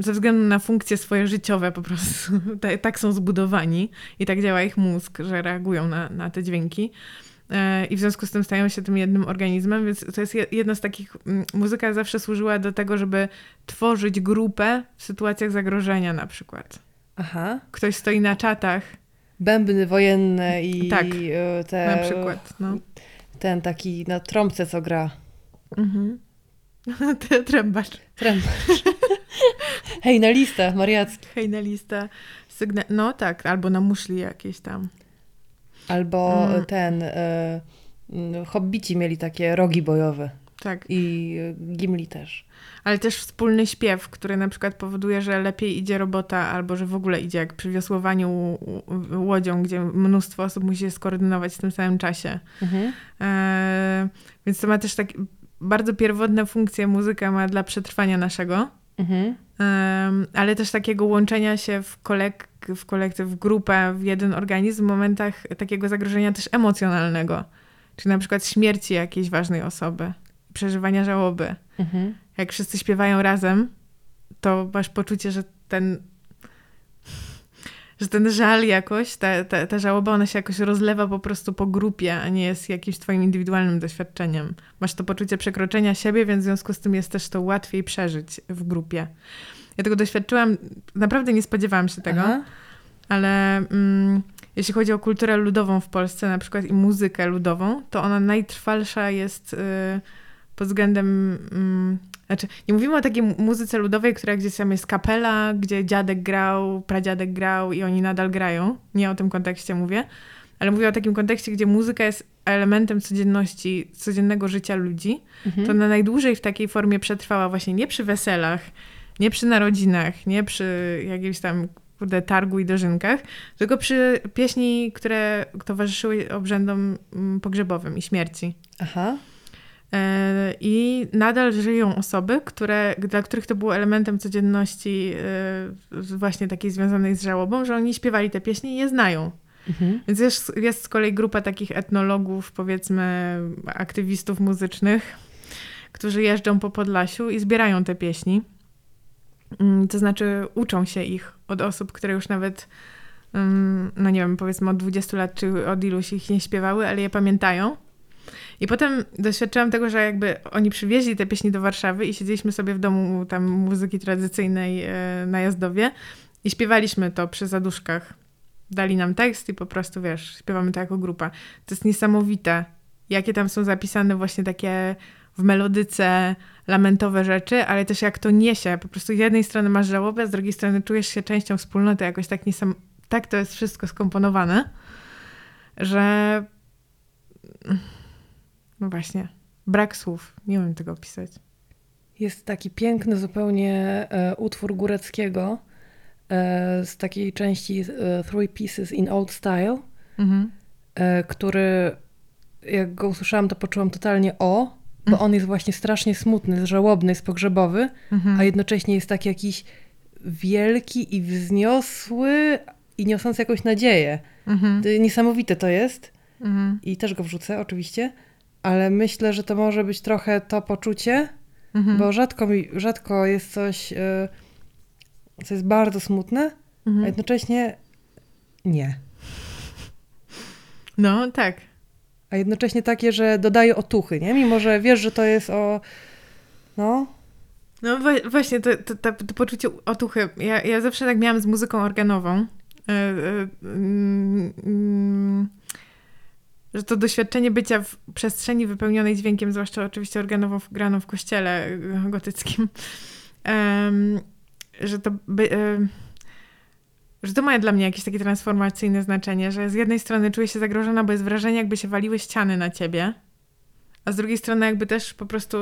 ze względu na funkcje swoje życiowe po prostu. Ta- tak są zbudowani i tak działa ich mózg, że reagują na, na te dźwięki. E, I w związku z tym stają się tym jednym organizmem, więc to jest je- jedno z takich. Muzyka zawsze służyła do tego, żeby tworzyć grupę w sytuacjach zagrożenia, na przykład. Aha. Ktoś stoi na czatach, Bębny wojenne i Tak, e, te, na przykład. No. ten taki na trąbce, co gra. Mhm. Ty trębasz. Trębacz. Hej, na listę, mariacki. Hej na listę. Sygna- no tak, albo na muszli jakieś tam. Albo Mm. ten, e, mm, hobbici mieli takie rogi bojowe. Tak. I e, Gimli też. Ale też wspólny śpiew, który na przykład powoduje, że lepiej idzie robota, albo że w ogóle idzie jak przy wiosłowaniu łodzią, gdzie mnóstwo osób musi się skoordynować w tym samym czasie. Mhm. Eee, więc to ma też tak bardzo pierwotne funkcje muzyka ma dla przetrwania naszego, Mhm. Ale też takiego łączenia się w, kolek w kolektyw, w grupę, w jeden organizm w momentach takiego zagrożenia też emocjonalnego. Czyli na przykład śmierci jakiejś ważnej osoby, przeżywania żałoby. Mhm. Jak wszyscy śpiewają razem, to masz poczucie, że ten że ten żal jakoś, ta, ta, ta żałoba, ona się jakoś rozlewa po prostu po grupie, a nie jest jakimś twoim indywidualnym doświadczeniem. Masz to poczucie przekroczenia siebie, więc w związku z tym jest też to łatwiej przeżyć w grupie. Ja tego doświadczyłam, naprawdę nie spodziewałam się tego, Aha. ale mm, jeśli chodzi o kulturę ludową w Polsce na przykład i muzykę ludową, to ona najtrwalsza jest y, pod względem... Mm, znaczy, nie mówimy o takiej mu- muzyce ludowej, która gdzieś tam jest kapela, gdzie dziadek grał, pradziadek grał i oni nadal grają. Nie o tym kontekście mówię, ale mówię o takim kontekście, gdzie muzyka jest elementem codzienności, codziennego życia ludzi. Mhm. To ona najdłużej w takiej formie przetrwała właśnie nie przy weselach, nie przy narodzinach, nie przy jakimś tam kurde, targu i dożynkach, tylko przy pieśni, które towarzyszyły obrzędom mm, pogrzebowym i śmierci. Aha. E, I nadal żyją osoby, które, dla których to było elementem codzienności e, właśnie takiej związanej z żałobą, że oni śpiewali te pieśni i je znają. Mhm. Więc jest, jest z kolei grupa takich etnologów, powiedzmy, aktywistów muzycznych, którzy jeżdżą po Podlasiu i zbierają te pieśni. Mm, To znaczy uczą się ich od osób, które już nawet, mm, no nie wiem, powiedzmy od 20 lat czy od iluś ich nie śpiewały, ale je pamiętają. I potem doświadczyłam tego, że jakby oni przywieźli te pieśni do Warszawy i siedzieliśmy sobie w domu tam muzyki tradycyjnej e, na Jazdowie i śpiewaliśmy to przy zaduszkach. Dali nam tekst i po prostu, wiesz, śpiewamy to jako grupa. To jest niesamowite, jakie tam są zapisane właśnie takie w melodyce lamentowe rzeczy, ale też jak to niesie. Po prostu z jednej strony masz żałobę, z drugiej strony czujesz się częścią wspólnoty, jakoś tak niesam... Tak to jest wszystko skomponowane, że... No właśnie, brak słów. Nie umiem tego opisać. Jest taki piękny zupełnie e, utwór Góreckiego e, z takiej części e, Three Pieces in Old Style, Mhm. który jak go usłyszałam, to poczułam totalnie o, bo on jest właśnie strasznie smutny, żałobny, jest pogrzebowy, Mhm. a jednocześnie jest taki jakiś wielki i wzniosły i niosący jakąś nadzieję. Mhm. Niesamowite to jest Mhm. i też go wrzucę oczywiście, ale myślę, że to może być trochę to poczucie, Mhm. bo rzadko, mi, rzadko jest coś, e, co jest bardzo smutne, a Mhm. jednocześnie nie. No, tak. A jednocześnie takie, że dodaje otuchy, nie? Mimo, że wiesz, że to jest o... No, No właśnie, to, to, to, to poczucie otuchy. Ja, ja zawsze tak miałam z muzyką organową. E, mm, mm, że to doświadczenie bycia w przestrzeni wypełnionej dźwiękiem, zwłaszcza oczywiście organową graną w kościele e, gotyckim, że to by, e, że to ma dla mnie jakieś takie transformacyjne znaczenie, że z jednej strony czuję się zagrożona, bo jest wrażenie, jakby się waliły ściany na ciebie, a z drugiej strony jakby też po prostu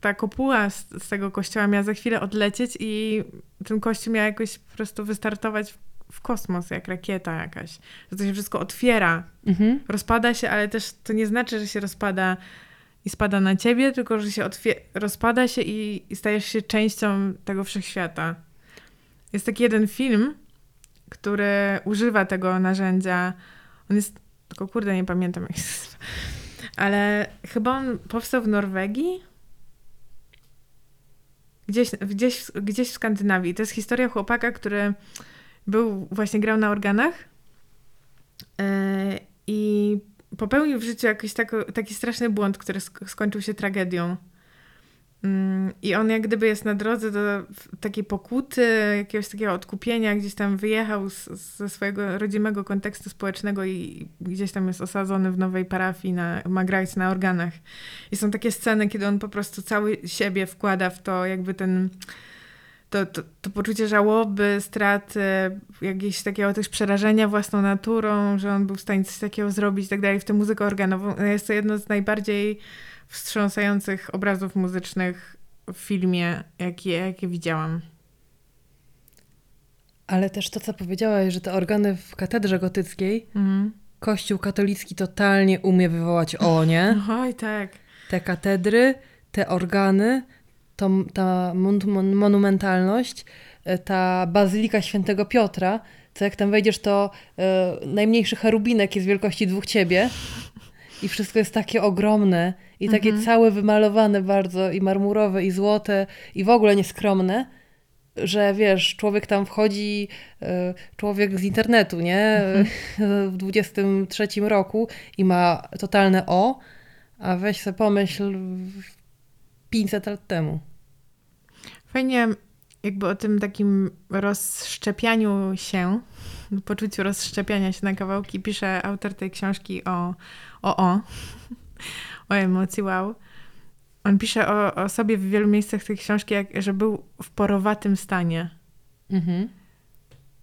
ta kopuła z, z tego kościoła miała za chwilę odlecieć i ten kościół miał jakoś po prostu wystartować w kosmos, jak rakieta jakaś. Że to się wszystko otwiera, mhm. rozpada się, ale też to nie znaczy, że się rozpada i spada na ciebie, tylko że się rozpada się i, i stajesz się częścią tego wszechświata. Jest taki jeden film, który używa tego narzędzia. On jest, tylko kurde, nie pamiętam jak się nazywa. Ale chyba on powstał w Norwegii. gdzieś, gdzieś, gdzieś w Skandynawii. To jest historia chłopaka, który był, właśnie grał na organach e, i popełnił w życiu jakiś taki straszny błąd, który sk- skończył się tragedią. Mm, I on jak gdyby jest na drodze do takiej pokuty, jakiegoś takiego odkupienia, gdzieś tam wyjechał z, ze swojego rodzimego kontekstu społecznego i gdzieś tam jest osadzony w nowej parafii, na, ma grać na organach. I są takie sceny, kiedy on po prostu cały siebie wkłada w to, jakby ten to, to, to poczucie żałoby, straty, jakiegoś takiego też przerażenia własną naturą, że on był w stanie coś takiego zrobić i tak dalej. W tę muzykę organową jest to jedno z najbardziej wstrząsających obrazów muzycznych w filmie, jakie, jakie widziałam. Ale też to, co powiedziałaś, że te organy w katedrze gotyckiej, Mhm. Kościół katolicki totalnie umie wywołać o, nie? Oj, tak. Te katedry, te organy, to, ta mon mon monumentalność, e, ta bazylika świętego Piotra, co jak tam wejdziesz, to e, najmniejszy cherubinek jest wielkości dwóch ciebie i wszystko jest takie ogromne i takie Mhm. całe wymalowane bardzo i marmurowe i złote i w ogóle nieskromne, że wiesz, człowiek tam wchodzi, e, człowiek z internetu, nie? W 23 roku i ma totalne o, a weź sobie pomyśl w 500 lat temu. Fajnie jakby o tym takim rozszczepianiu się, poczuciu rozszczepiania się na kawałki pisze autor tej książki o o, o, o emocji wow. On pisze o, o sobie w wielu miejscach tej książki, jak, że był w porowatym stanie. Mhm.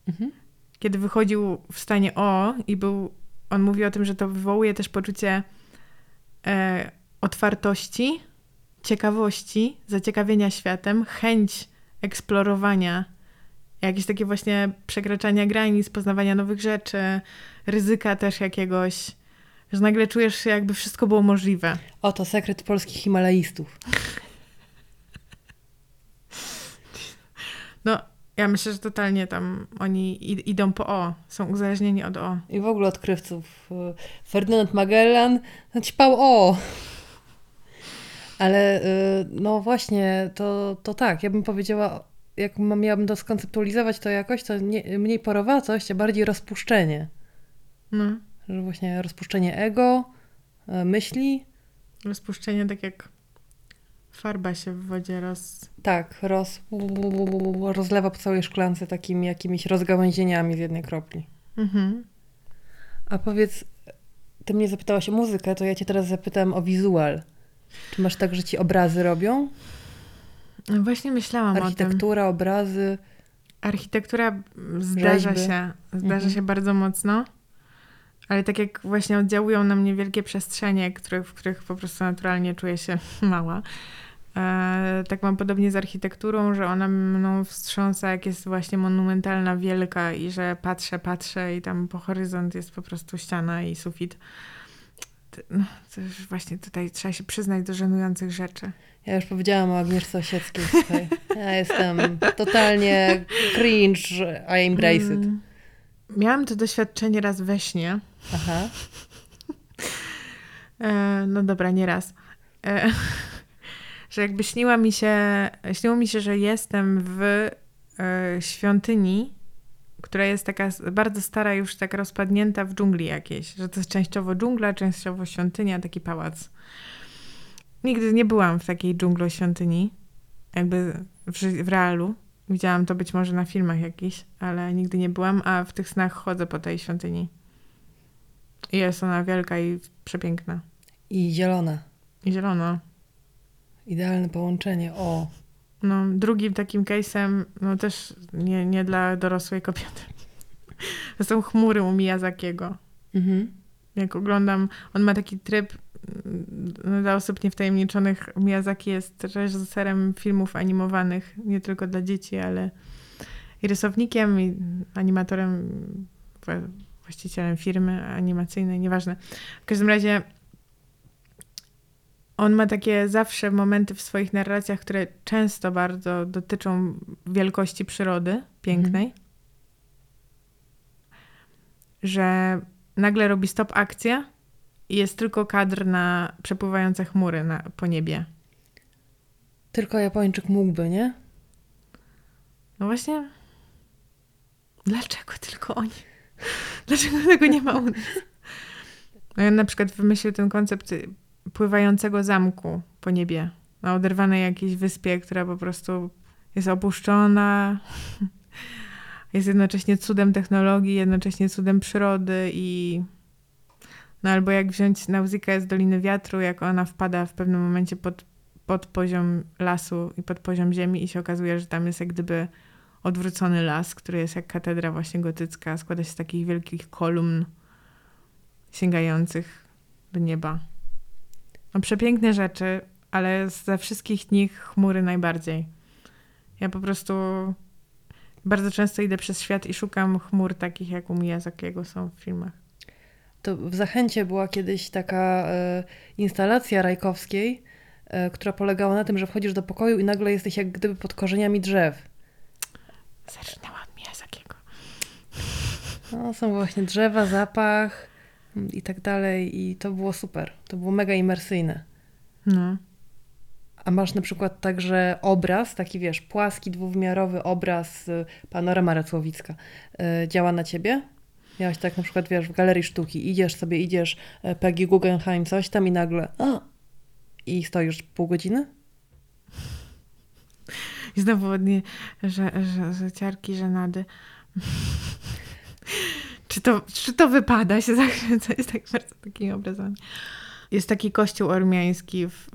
Mhm. Kiedy wychodził w stanie o i był, on mówi o tym, że to wywołuje też poczucie e, otwartości, ciekawości, zaciekawienia światem, chęć eksplorowania, jakieś takie właśnie przekraczania granic, poznawania nowych rzeczy, ryzyka też jakiegoś, że nagle czujesz się jakby wszystko było możliwe. Oto sekret polskich Himalajstów. No, ja myślę, że totalnie tam oni id- idą po O, są uzależnieni od O. I w ogóle odkrywców. y, Ferdynand Magellan ćpał o. Ale y, no właśnie, to, to tak, ja bym powiedziała, jak miałabym to skonceptualizować to jakoś, to nie, mniej porowatość, a bardziej rozpuszczenie. No, Że właśnie rozpuszczenie ego, y, myśli, rozpuszczenie tak jak farba się w wodzie roz... tak, roz, rozlewa po całej szklance takimi jakimiś rozgałęzieniami z jednej kropli. Mhm. A powiedz, ty mnie zapytałaś o muzykę, to ja cię teraz zapytam o wizual. Czy masz tak, że ci obrazy robią? No Właśnie myślałam o tym. Architektura, obrazy. Architektura zdarza Rzeźby. się, zdarza Mhm. się bardzo mocno, ale tak jak właśnie oddziałują na mnie wielkie przestrzenie, których, w których po prostu naturalnie czuję się mała, e, tak mam podobnie z architekturą, że ona mną wstrząsa, jak jest właśnie monumentalna, wielka i że patrzę, patrzę i tam po horyzont jest po prostu ściana i sufit. No, to już właśnie tutaj trzeba się przyznać do żenujących rzeczy. Ja już powiedziałam o Agnieszce Osieckiej. Słuchaj. Ja jestem totalnie cringe, I embrace it. Mm. Miałam to doświadczenie raz we śnie. Aha. E, no dobra, nie raz. E, że jakby śniła mi się, śniło mi się, że jestem w e, świątyni, która jest taka bardzo stara, już tak rozpadnięta w dżungli jakiejś. Że to jest częściowo dżungla, częściowo świątynia, taki pałac. Nigdy nie byłam w takiej dżunglo świątyni, jakby w, w realu. Widziałam to być może na filmach jakichś, ale nigdy nie byłam, a w tych snach chodzę po tej świątyni. I jest ona wielka i przepiękna. I zielona. I zielona. Idealne połączenie. O. No, drugim takim case'em, no też nie, nie dla dorosłej kobiety. To są chmury u Miyazakiego. Mhm. Jak oglądam, on ma taki tryb mm, dla osób niewtajemniczonych. Miyazaki jest reżyserem filmów animowanych, nie tylko dla dzieci, ale i rysownikiem, i animatorem, wła- właścicielem firmy animacyjnej, nieważne. W każdym razie on ma takie zawsze momenty w swoich narracjach, które często bardzo dotyczą wielkości przyrody pięknej. Że nagle robi stop akcja i jest tylko kadr na przepływające chmury na, po niebie. Tylko Japończyk mógłby, nie? No właśnie. Dlaczego tylko oni? Dlaczego tego nie ma u nas? No ja na przykład wymyślił ten koncept pływającego zamku po niebie. Na oderwanej jakiejś wyspie, która po prostu jest opuszczona. Jest jednocześnie cudem technologii, jednocześnie cudem przyrody i no albo jak wziąć Nauzykę z Doliny Wiatru, jak ona wpada w pewnym momencie pod, pod poziom lasu i pod poziom ziemi i się okazuje, że tam jest jak gdyby odwrócony las, który jest jak katedra właśnie gotycka, składa się z takich wielkich kolumn sięgających do nieba. No przepiękne rzeczy, ale ze wszystkich nich chmury najbardziej. Ja po prostu bardzo często idę przez świat i szukam chmur takich, jak u Miyazakiego są w filmach. To w Zachęcie była kiedyś taka e, instalacja Rajkowskiej, e, która polegała na tym, że wchodzisz do pokoju i nagle jesteś jak gdyby pod korzeniami drzew. Zaczynała od Miyazakiego. No, są właśnie drzewa, zapach i tak dalej i to było super. To było mega imersyjne. No. A masz na przykład także obraz, taki wiesz, płaski, dwuwymiarowy obraz, y, panorama Racławicka, y, działa na ciebie? Miałaś tak na przykład, wiesz, w galerii sztuki, idziesz sobie, idziesz, y, Peggy Guggenheim, coś tam i nagle a, i stoisz pół godziny? I znowu ładnie, że, że, że ciarki, żenady. Czy, to, czy to wypada się zachwycać tak bardzo takimi obrazami? Jest taki kościół ormiański w,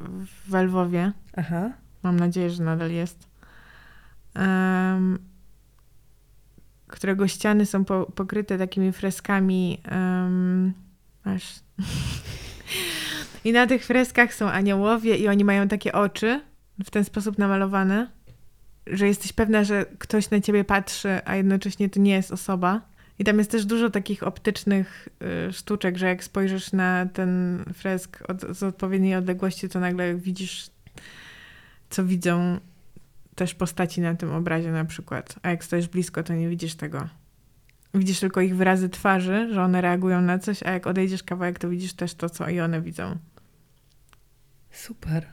w Lwowie. Aha. Mam nadzieję, że nadal jest. Um, którego ściany są po, pokryte takimi freskami. Um, aż. I na tych freskach są aniołowie i oni mają takie oczy w ten sposób namalowane, że jesteś pewna, że ktoś na ciebie patrzy, a jednocześnie to nie jest osoba. I tam jest też dużo takich optycznych y, sztuczek, że jak spojrzysz na ten fresk od, z odpowiedniej odległości, to nagle widzisz, co widzą też postaci na tym obrazie na przykład. A jak stoisz blisko, to nie widzisz tego. Widzisz tylko ich wyrazy twarzy, że one reagują na coś, a jak odejdziesz kawałek, to widzisz też to, co i one widzą. Super.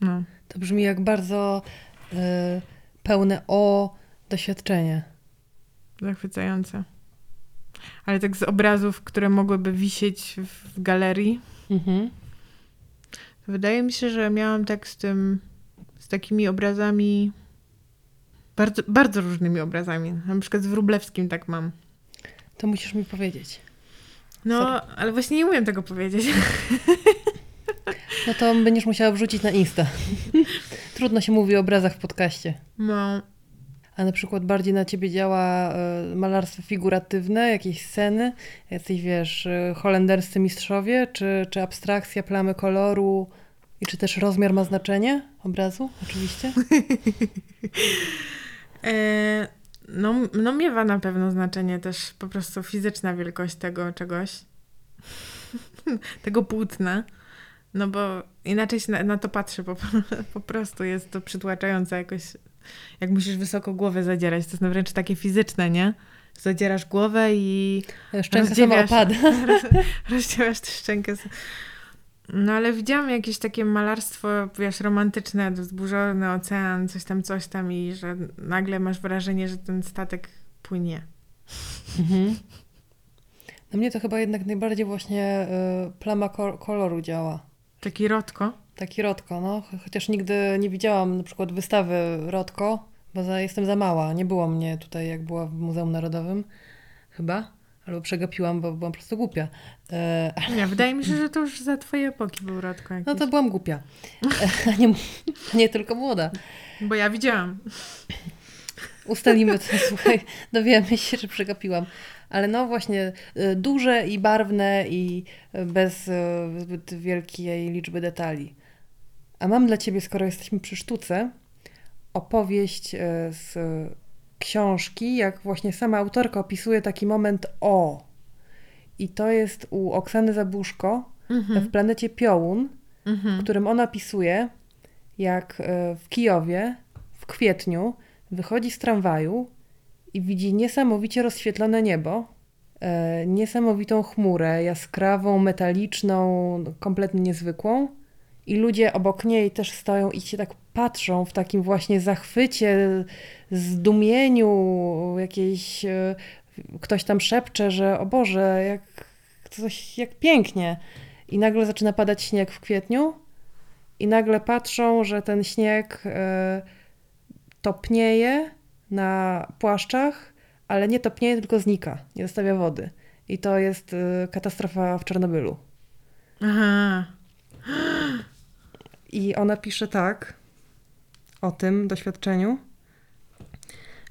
No. To brzmi jak bardzo y, pełne o doświadczenie. Zachwycające. Ale tak z obrazów, które mogłyby wisieć w galerii, Mhm. wydaje mi się, że miałam tak z tym, z takimi obrazami, bardzo, bardzo różnymi obrazami. Na przykład z Wróblewskim tak mam. To musisz mi powiedzieć. No, Sorry. ale właśnie nie umiem tego powiedzieć. No to będziesz musiała wrzucić na Insta. Trudno się mówi o obrazach w podcaście. No, A na przykład bardziej na ciebie działa y, malarstwo figuratywne, jakieś sceny, jacyś wiesz, y, holenderscy mistrzowie, czy, czy abstrakcja, plamy koloru i czy też rozmiar ma znaczenie obrazu, oczywiście? e, no, no miewa na pewno znaczenie też po prostu fizyczna wielkość tego czegoś. tego płótna. No bo inaczej się na, na to patrzy po, po prostu. Jest to przytłaczające jakoś. Jak musisz wysoko głowę zadzierać, to jest no wręcz takie fizyczne, nie? Zadzierasz głowę i Szczęka sama rozcięłaś tę szczękę. No ale widziałam jakieś takie malarstwo, wiesz, romantyczne, wzburzony ocean, coś tam, coś tam i że nagle masz wrażenie, że ten statek płynie. Mhm. Na mnie to chyba jednak najbardziej właśnie y, plama ko- koloru działa. Taki rotko. Taki Rotko, no. Ch- Chociaż nigdy nie widziałam na przykład wystawy Rotko, bo za, jestem za mała. Nie było mnie tutaj, jak była w Muzeum Narodowym. Chyba. Albo przegapiłam, bo byłam po prostu głupia. E, Nie, wydaje mi się, że to już za twojej epoki był rotko jakiś. no to byłam głupia. E, nie, nie tylko młoda. Bo ja widziałam. Ustalimy to, słuchaj, dowiemy się, że przegapiłam. Ale no właśnie, y, duże i barwne i bez y, zbyt wielkiej liczby detali. A mam dla ciebie, skoro jesteśmy przy sztuce, opowieść y, z książki, jak właśnie sama autorka opisuje taki moment o. I to jest u Oksany Zabuszko w Mhm. planecie Piołun, Mhm. w którym ona pisuje, jak e, w Kijowie w kwietniu wychodzi z tramwaju i widzi niesamowicie rozświetlone niebo, e, niesamowitą chmurę, jaskrawą, metaliczną, kompletnie niezwykłą i ludzie obok niej też stoją i się tak patrzą w takim właśnie zachwycie, zdumieniu, jakiejś e, ktoś tam szepcze, że o Boże, jak coś, jak pięknie. I nagle zaczyna padać śnieg w kwietniu i nagle patrzą, że ten śnieg e, topnieje na płaszczach, ale nie topnieje, tylko znika, nie zostawia wody. I to jest e, katastrofa w Czarnobylu. Aha. I ona pisze tak o tym doświadczeniu.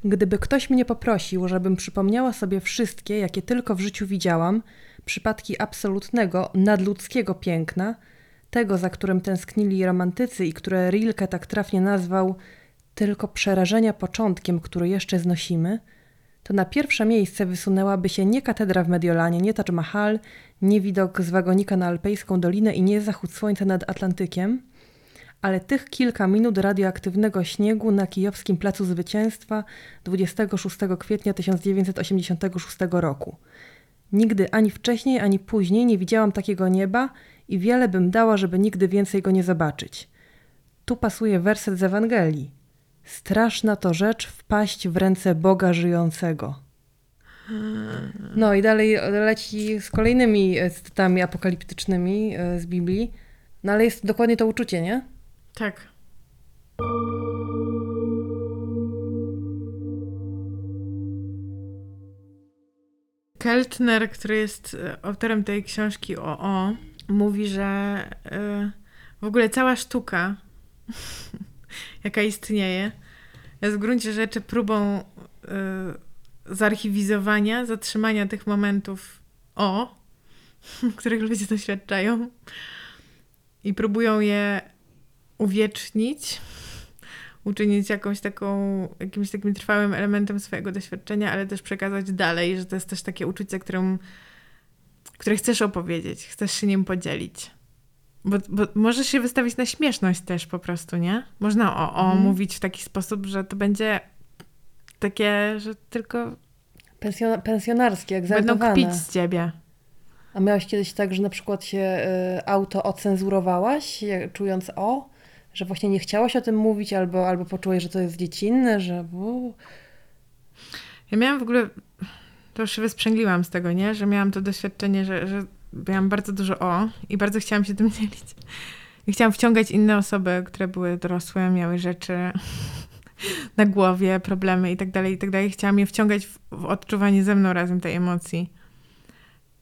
Gdyby ktoś mnie poprosił, żebym przypomniała sobie wszystkie, jakie tylko w życiu widziałam, przypadki absolutnego, nadludzkiego piękna, tego, za którym tęsknili romantycy i które Rilke tak trafnie nazwał tylko przerażenia początkiem, który jeszcze znosimy, to na pierwsze miejsce wysunęłaby się nie katedra w Mediolanie, nie Taj Mahal, nie widok z wagonika na Alpejską Dolinę i nie zachód słońca nad Atlantykiem, ale tych kilka minut radioaktywnego śniegu na kijowskim Placu Zwycięstwa 26 kwietnia 1986 roku. Nigdy ani wcześniej, ani później nie widziałam takiego nieba i wiele bym dała, żeby nigdy więcej go nie zobaczyć. Tu pasuje werset z Ewangelii. Straszna to rzecz wpaść w ręce Boga żyjącego. No i dalej leci z kolejnymi cytatami apokaliptycznymi e, z Biblii. No ale jest dokładnie to uczucie, nie? Tak. Keltner, który jest e, autorem tej książki o O, mówi, że y, w ogóle cała sztuka, jaka istnieje, jest w gruncie rzeczy próbą y, zarchiwizowania, zatrzymania tych momentów O, których ludzie doświadczają i próbują je uwiecznić, uczynić jakąś taką, jakimś takim trwałym elementem swojego doświadczenia, ale też przekazać dalej, że to jest też takie uczucie, którym, które chcesz opowiedzieć, chcesz się nim podzielić. Bo, bo możesz się wystawić na śmieszność też po prostu, nie? Można o, o Mhm. mówić w taki sposób, że to będzie takie, że tylko Pensjona- pensjonarskie, będą egzaltowane. kpić z ciebie. A miałaś kiedyś tak, że na przykład się y, auto ocenzurowałaś, jak- czując o, że właśnie nie chciałaś o tym mówić, albo, albo poczułaś, że to jest dziecinne, że... Ja miałam w ogóle, to już się wysprzęgliłam z tego, nie? Że miałam to doświadczenie, że, że miałam bardzo dużo o i bardzo chciałam się tym dzielić. I chciałam wciągać inne osoby, które były dorosłe, miały rzeczy na głowie, problemy i tak dalej, i tak dalej. Chciałam je wciągać w, w odczuwanie ze mną razem tej emocji.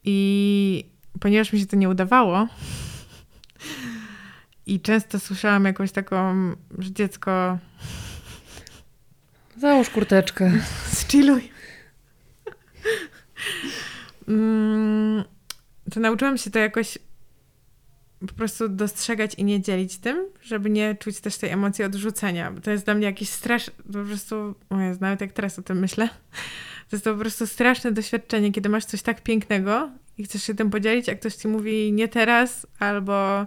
I ponieważ mi się to nie udawało i często słyszałam jakąś taką, że dziecko Załóż kurteczkę. Zchilluj. Mm, to nauczyłam się to jakoś po prostu dostrzegać i nie dzielić tym, żeby nie czuć też tej emocji odrzucenia. Bo To jest dla mnie jakiś strasz, po prostu, o Jezu, nawet jak teraz o tym myślę, to jest to po prostu straszne doświadczenie, kiedy masz coś tak pięknego i chcesz się tym podzielić, a ktoś ci mówi nie teraz, albo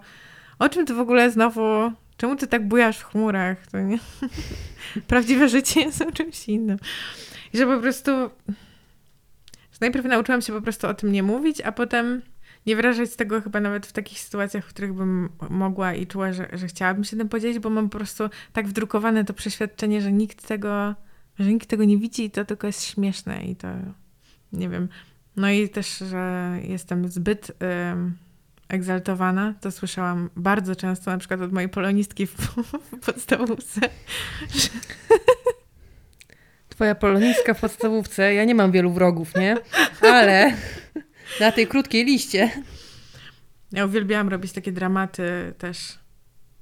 o czym ty w ogóle znowu, czemu ty tak bujasz w chmurach, to nie? Prawdziwe życie jest o czymś innym. I że po prostu. Że najpierw nauczyłam się po prostu o tym nie mówić, a potem nie wyrażać tego chyba nawet w takich sytuacjach, w których bym mogła i czuła, że, że chciałabym się tym podzielić, bo mam po prostu tak wdrukowane to przeświadczenie, że nikt tego, że nikt tego nie widzi i to tylko jest śmieszne i to nie wiem. No i też, że jestem zbyt egzaltowana, to słyszałam bardzo często, na przykład od mojej polonistki w, w podstawówce, Twoja polonistka w podstawówce, ja nie mam wielu wrogów, nie? Ale na tej krótkiej liście Ja uwielbiałam robić takie dramaty też.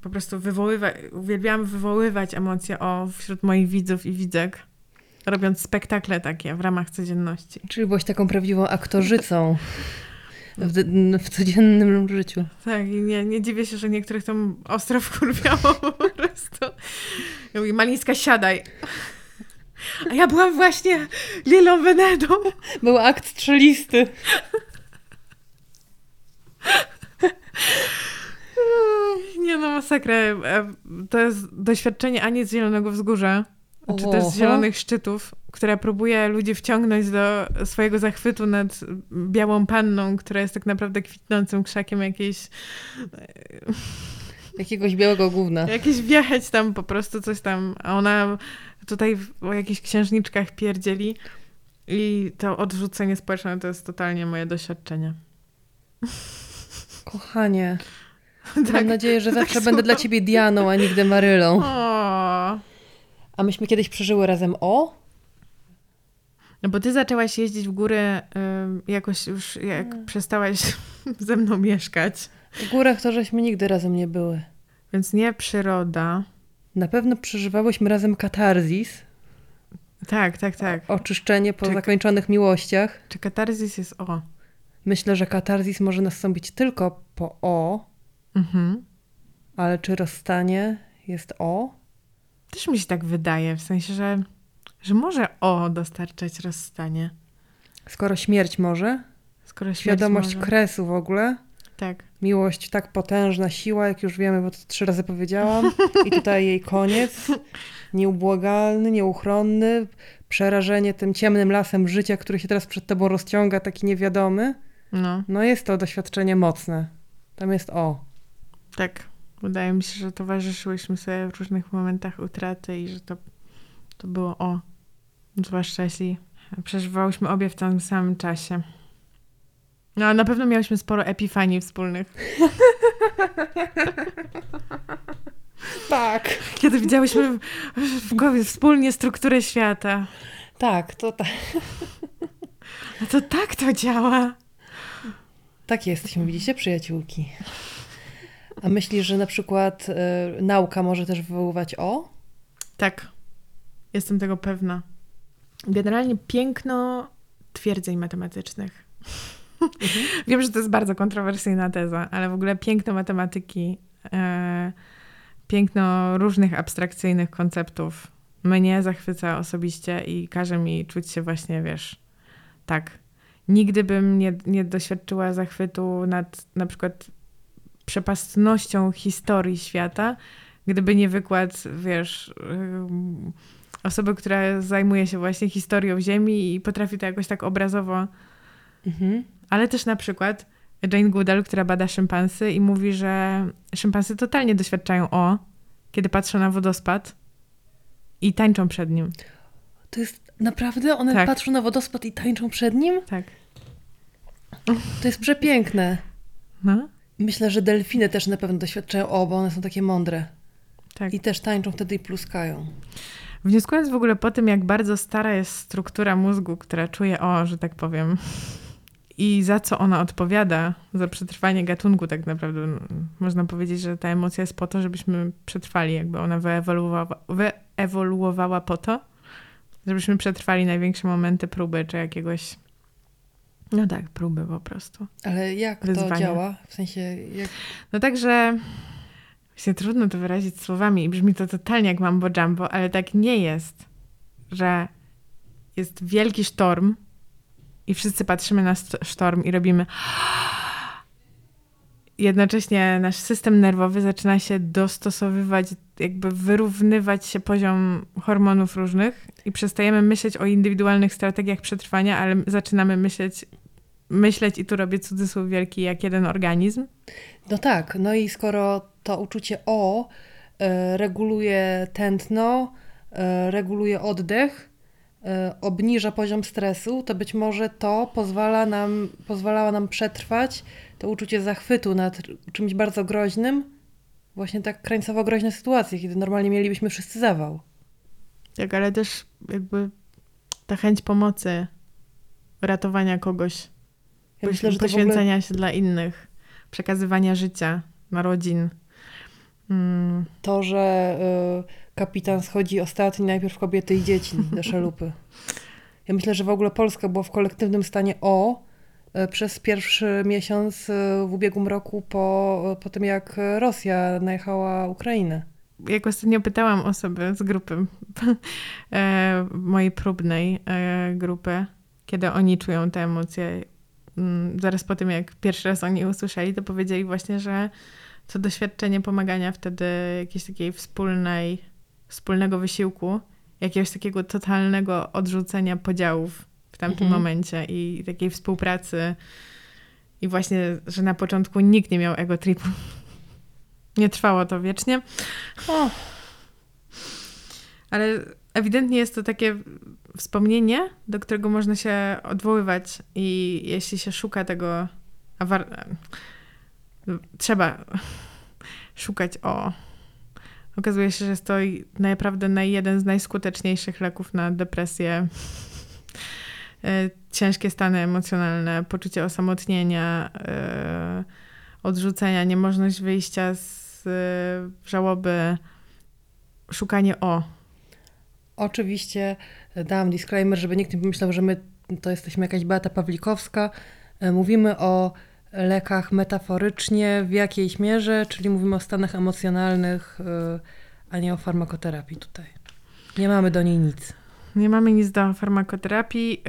Po prostu wywoływać, uwielbiałam wywoływać emocje o wśród moich widzów i widzek, robiąc spektakle takie w ramach codzienności. Czyli byłaś taką prawdziwą aktorzycą w, w codziennym życiu. Tak, i nie, nie dziwię się, że niektórych tam ostro wkurwiało po prostu. Ja mówię, Malińska, siadaj. A ja byłam właśnie Lilą Venedą. Był akt strzelisty. Nie no, masakra. E, To jest doświadczenie ani z Zielonego Wzgórza, czy też Oho. z Zielonych Szczytów, które próbuje ludzi wciągnąć do swojego zachwytu nad białą panną, która jest tak naprawdę kwitnącym krzakiem jakiejś... Jakiegoś białego gówna. Jakieś wjechać tam po prostu coś tam, a ona tutaj w- o jakichś księżniczkach pierdzieli i to odrzucenie społeczne to jest totalnie moje doświadczenie. Kochanie, Tak. mam nadzieję, że tak zawsze będę dla ciebie Dianą, a nigdy Marylą. O, A myśmy kiedyś przeżyły razem o? No bo ty zaczęłaś jeździć w górę ym, jakoś już jak przestałaś ze mną mieszkać. W górach to żeśmy nigdy razem nie były. Więc nie przyroda. Na pewno przeżywałyśmy razem katarzis, Tak, tak, tak. oczyszczenie po Czy- zakończonych miłościach. Czy katarzis jest o? Myślę, że katarzis może nastąpić tylko po o, Mhm. ale czy rozstanie jest o? Też mi się tak wydaje, w sensie, że, że może o dostarczać rozstanie. Skoro śmierć może, Skoro śmierć świadomość może. kresu w ogóle, Tak. miłość tak potężna, siła, jak już wiemy, bo to trzy razy powiedziałam, i tutaj jej koniec, nieubłagalny, nieuchronny, przerażenie tym ciemnym lasem życia, który się teraz przed tobą rozciąga, taki niewiadomy. No, No jest to doświadczenie mocne. Tam jest o. tak. Wydaje mi się, że towarzyszyłyśmy sobie w różnych momentach utraty i że to, to było o. Zwłaszcza jeśli przeżywałyśmy obie w tym samym czasie. No, a na pewno miałyśmy sporo epifanii wspólnych. Tak. Kiedy widziałyśmy w, głowie wspólnie strukturę świata. Tak, to tak. No to tak to działa. Tak jesteśmy, widzicie, przyjaciółki. A myślisz, że na przykład y, nauka może też wywoływać o? Tak. Jestem tego pewna. Generalnie piękno twierdzeń matematycznych. Wiem, że to jest bardzo kontrowersyjna teza, ale w ogóle piękno matematyki, e, piękno różnych abstrakcyjnych konceptów mnie zachwyca osobiście i każe mi czuć się właśnie, wiesz, tak. Nigdy bym nie, nie doświadczyła zachwytu nad na przykład przepastnością historii świata, gdyby nie wykład, wiesz, ym, osoby, która zajmuje się właśnie historią Ziemi i potrafi to jakoś tak obrazowo Mhm. ale też na przykład Jane Goodall, która bada szympansy i mówi, że szympansy totalnie doświadczają o, kiedy patrzą na wodospad i tańczą przed nim. To jest naprawdę? One Tak. patrzą na wodospad i tańczą przed nim? Tak. To jest przepiękne. No, Myślę, że delfiny też na pewno doświadczają o, bo one są takie mądre. tak. I też tańczą wtedy i pluskają. Wnioskując w ogóle po tym, jak bardzo stara jest struktura mózgu, która czuje o, że tak powiem, i za co ona odpowiada, za przetrwanie gatunku tak naprawdę. Można powiedzieć, że ta emocja jest po to, żebyśmy przetrwali, jakby ona wyewoluowała, wyewoluowała po to, żebyśmy przetrwali największe momenty próby, czy jakiegoś, no tak, próby po prostu. Ale jak to Wyzwania. działa? W sensie, jak... No także właśnie trudno to wyrazić słowami i brzmi to totalnie jak mambo jumbo, ale tak nie jest, że jest wielki sztorm i wszyscy patrzymy na sztorm i robimy. Jednocześnie nasz system nerwowy zaczyna się dostosowywać, jakby wyrównywać się poziom hormonów różnych i przestajemy myśleć o indywidualnych strategiach przetrwania, ale zaczynamy myśleć, myśleć i tu robię cudzysłów wielki jak jeden organizm. No tak, no i skoro to uczucie o e, reguluje tętno, e, reguluje oddech, e, obniża poziom stresu, to być może to pozwala nam, pozwalała nam przetrwać to uczucie zachwytu nad czymś bardzo groźnym, właśnie tak krańcowo groźne sytuacje, kiedy normalnie mielibyśmy wszyscy zawał. Tak, ale też jakby ta chęć pomocy, ratowania kogoś, Ja myślę, że w ogóle poświęcenia się dla innych, przekazywania życia, narodzin. Mm, to, że y, kapitan schodzi ostatni, najpierw kobiety i dzieci do szalupy. Ja myślę, że w ogóle Polska była w kolektywnym stanie o y, przez pierwszy miesiąc y, w ubiegłym roku po, po tym, jak Rosja najechała Ukrainę. jak ostatnio pytałam osoby z grupy, e, mojej próbnej e, grupy, kiedy oni czują te emocje, zaraz po tym, jak pierwszy raz oni usłyszeli, to powiedzieli właśnie, że to doświadczenie pomagania wtedy jakiejś takiej wspólnej, wspólnego wysiłku, jakiegoś takiego totalnego odrzucenia podziałów w tamtym Mhm. momencie i takiej współpracy. I właśnie, że na początku nikt nie miał ego tripu. Nie trwało to wiecznie. O, Ale ewidentnie jest to takie wspomnienie, do którego można się odwoływać i jeśli się szuka tego, a war, trzeba szukać o. Okazuje się, że jest to naprawdę jeden z najskuteczniejszych leków na depresję, e, ciężkie stany emocjonalne, poczucie osamotnienia, e, odrzucenia, niemożność wyjścia z e, żałoby, szukanie o. Oczywiście dałam disclaimer, żeby nikt nie pomyślał, że my to jesteśmy jakaś Beata Pawlikowska. E, Mówimy o lekach metaforycznie, w jakiejś mierze, czyli mówimy o stanach emocjonalnych, e, a nie o farmakoterapii tutaj. Nie mamy do niej nic. Nie mamy nic do farmakoterapii.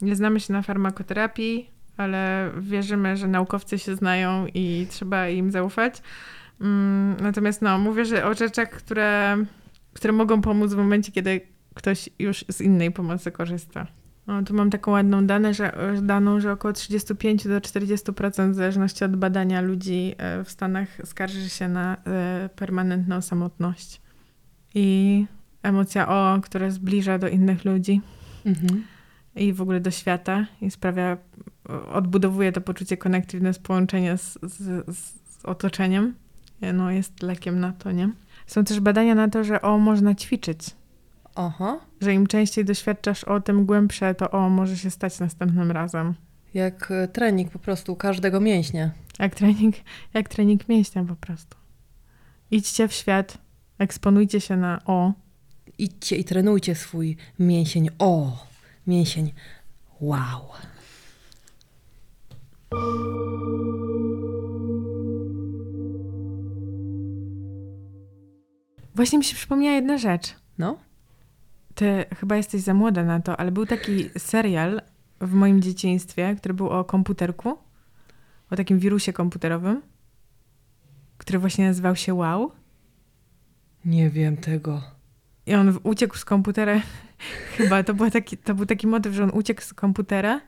y, Nie znamy się na farmakoterapii, ale wierzymy, że naukowcy się znają i trzeba im zaufać. Mm, Natomiast no, mówię, że o rzeczach, które, które mogą pomóc w momencie, kiedy ktoś już z innej pomocy korzysta. No, tu mam taką ładną dane, że, daną, że około 35 do 40% w zależności od badania ludzi e, w Stanach skarży się na e, permanentną samotność. I emocja o, która zbliża do innych ludzi Mhm. i w ogóle do świata i sprawia, odbudowuje to poczucie connectiveness, połączenia z, z, z otoczeniem, no jest lekiem na to, nie? Są też badania na to, że o można ćwiczyć, Aha. że im częściej doświadczasz o, tym głębsze to o może się stać następnym razem. Jak e, trening po prostu każdego mięśnia. Jak trening, jak trening mięśnia po prostu. Idźcie w świat, eksponujcie się na o, Idźcie i trenujcie swój mięsień. O, mięsień. Wow. Właśnie mi się przypomniała jedna rzecz. No. Ty chyba jesteś za młoda na to, ale był taki serial w moim dzieciństwie, który był o komputerku, o takim wirusie komputerowym, który właśnie nazywał się Wow. Nie wiem tego. I on uciekł z komputera. Chyba to, była taki, to był taki motyw, że on uciekł z komputera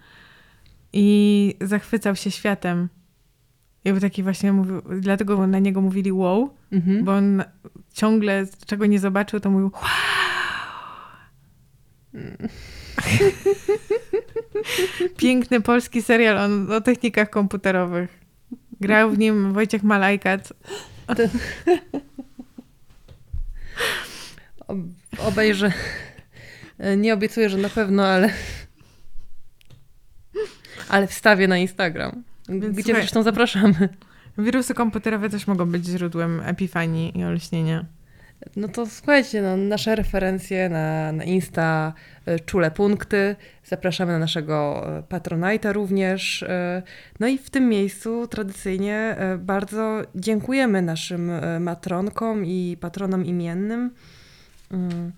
i zachwycał się światem. I był taki właśnie, mówił, dlatego na niego mówili wow, Mhm. bo on ciągle czego nie zobaczył, to mówił wow. Piękny polski serial o, o technikach komputerowych. Grał w nim Wojciech Malajkat. Ob- obejrzę. Nie obiecuję, że na pewno, ale. Ale wstawię na Instagram. Więc Gdzie słuchaj- zresztą zapraszamy. Wirusy komputerowe też mogą być źródłem epifanii i olśnienia. No to słuchajcie, no, nasze referencje na, na Insta, e, czule punkty. Zapraszamy na naszego e, Patronite'a również. e, No i w tym miejscu tradycyjnie bardzo dziękujemy naszym matronkom i patronom imiennym. Mm,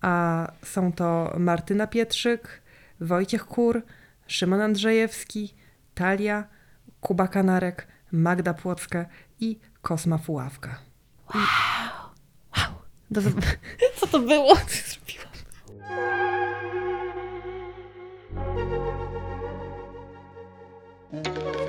A są to Martyna Pietrzyk, Wojciech Kur, Szymon Andrzejewski, Talia, Kuba Kanarek, Magda Płocka i Kosma Fuławka. Do... Co to było? Co zrobiłam? thank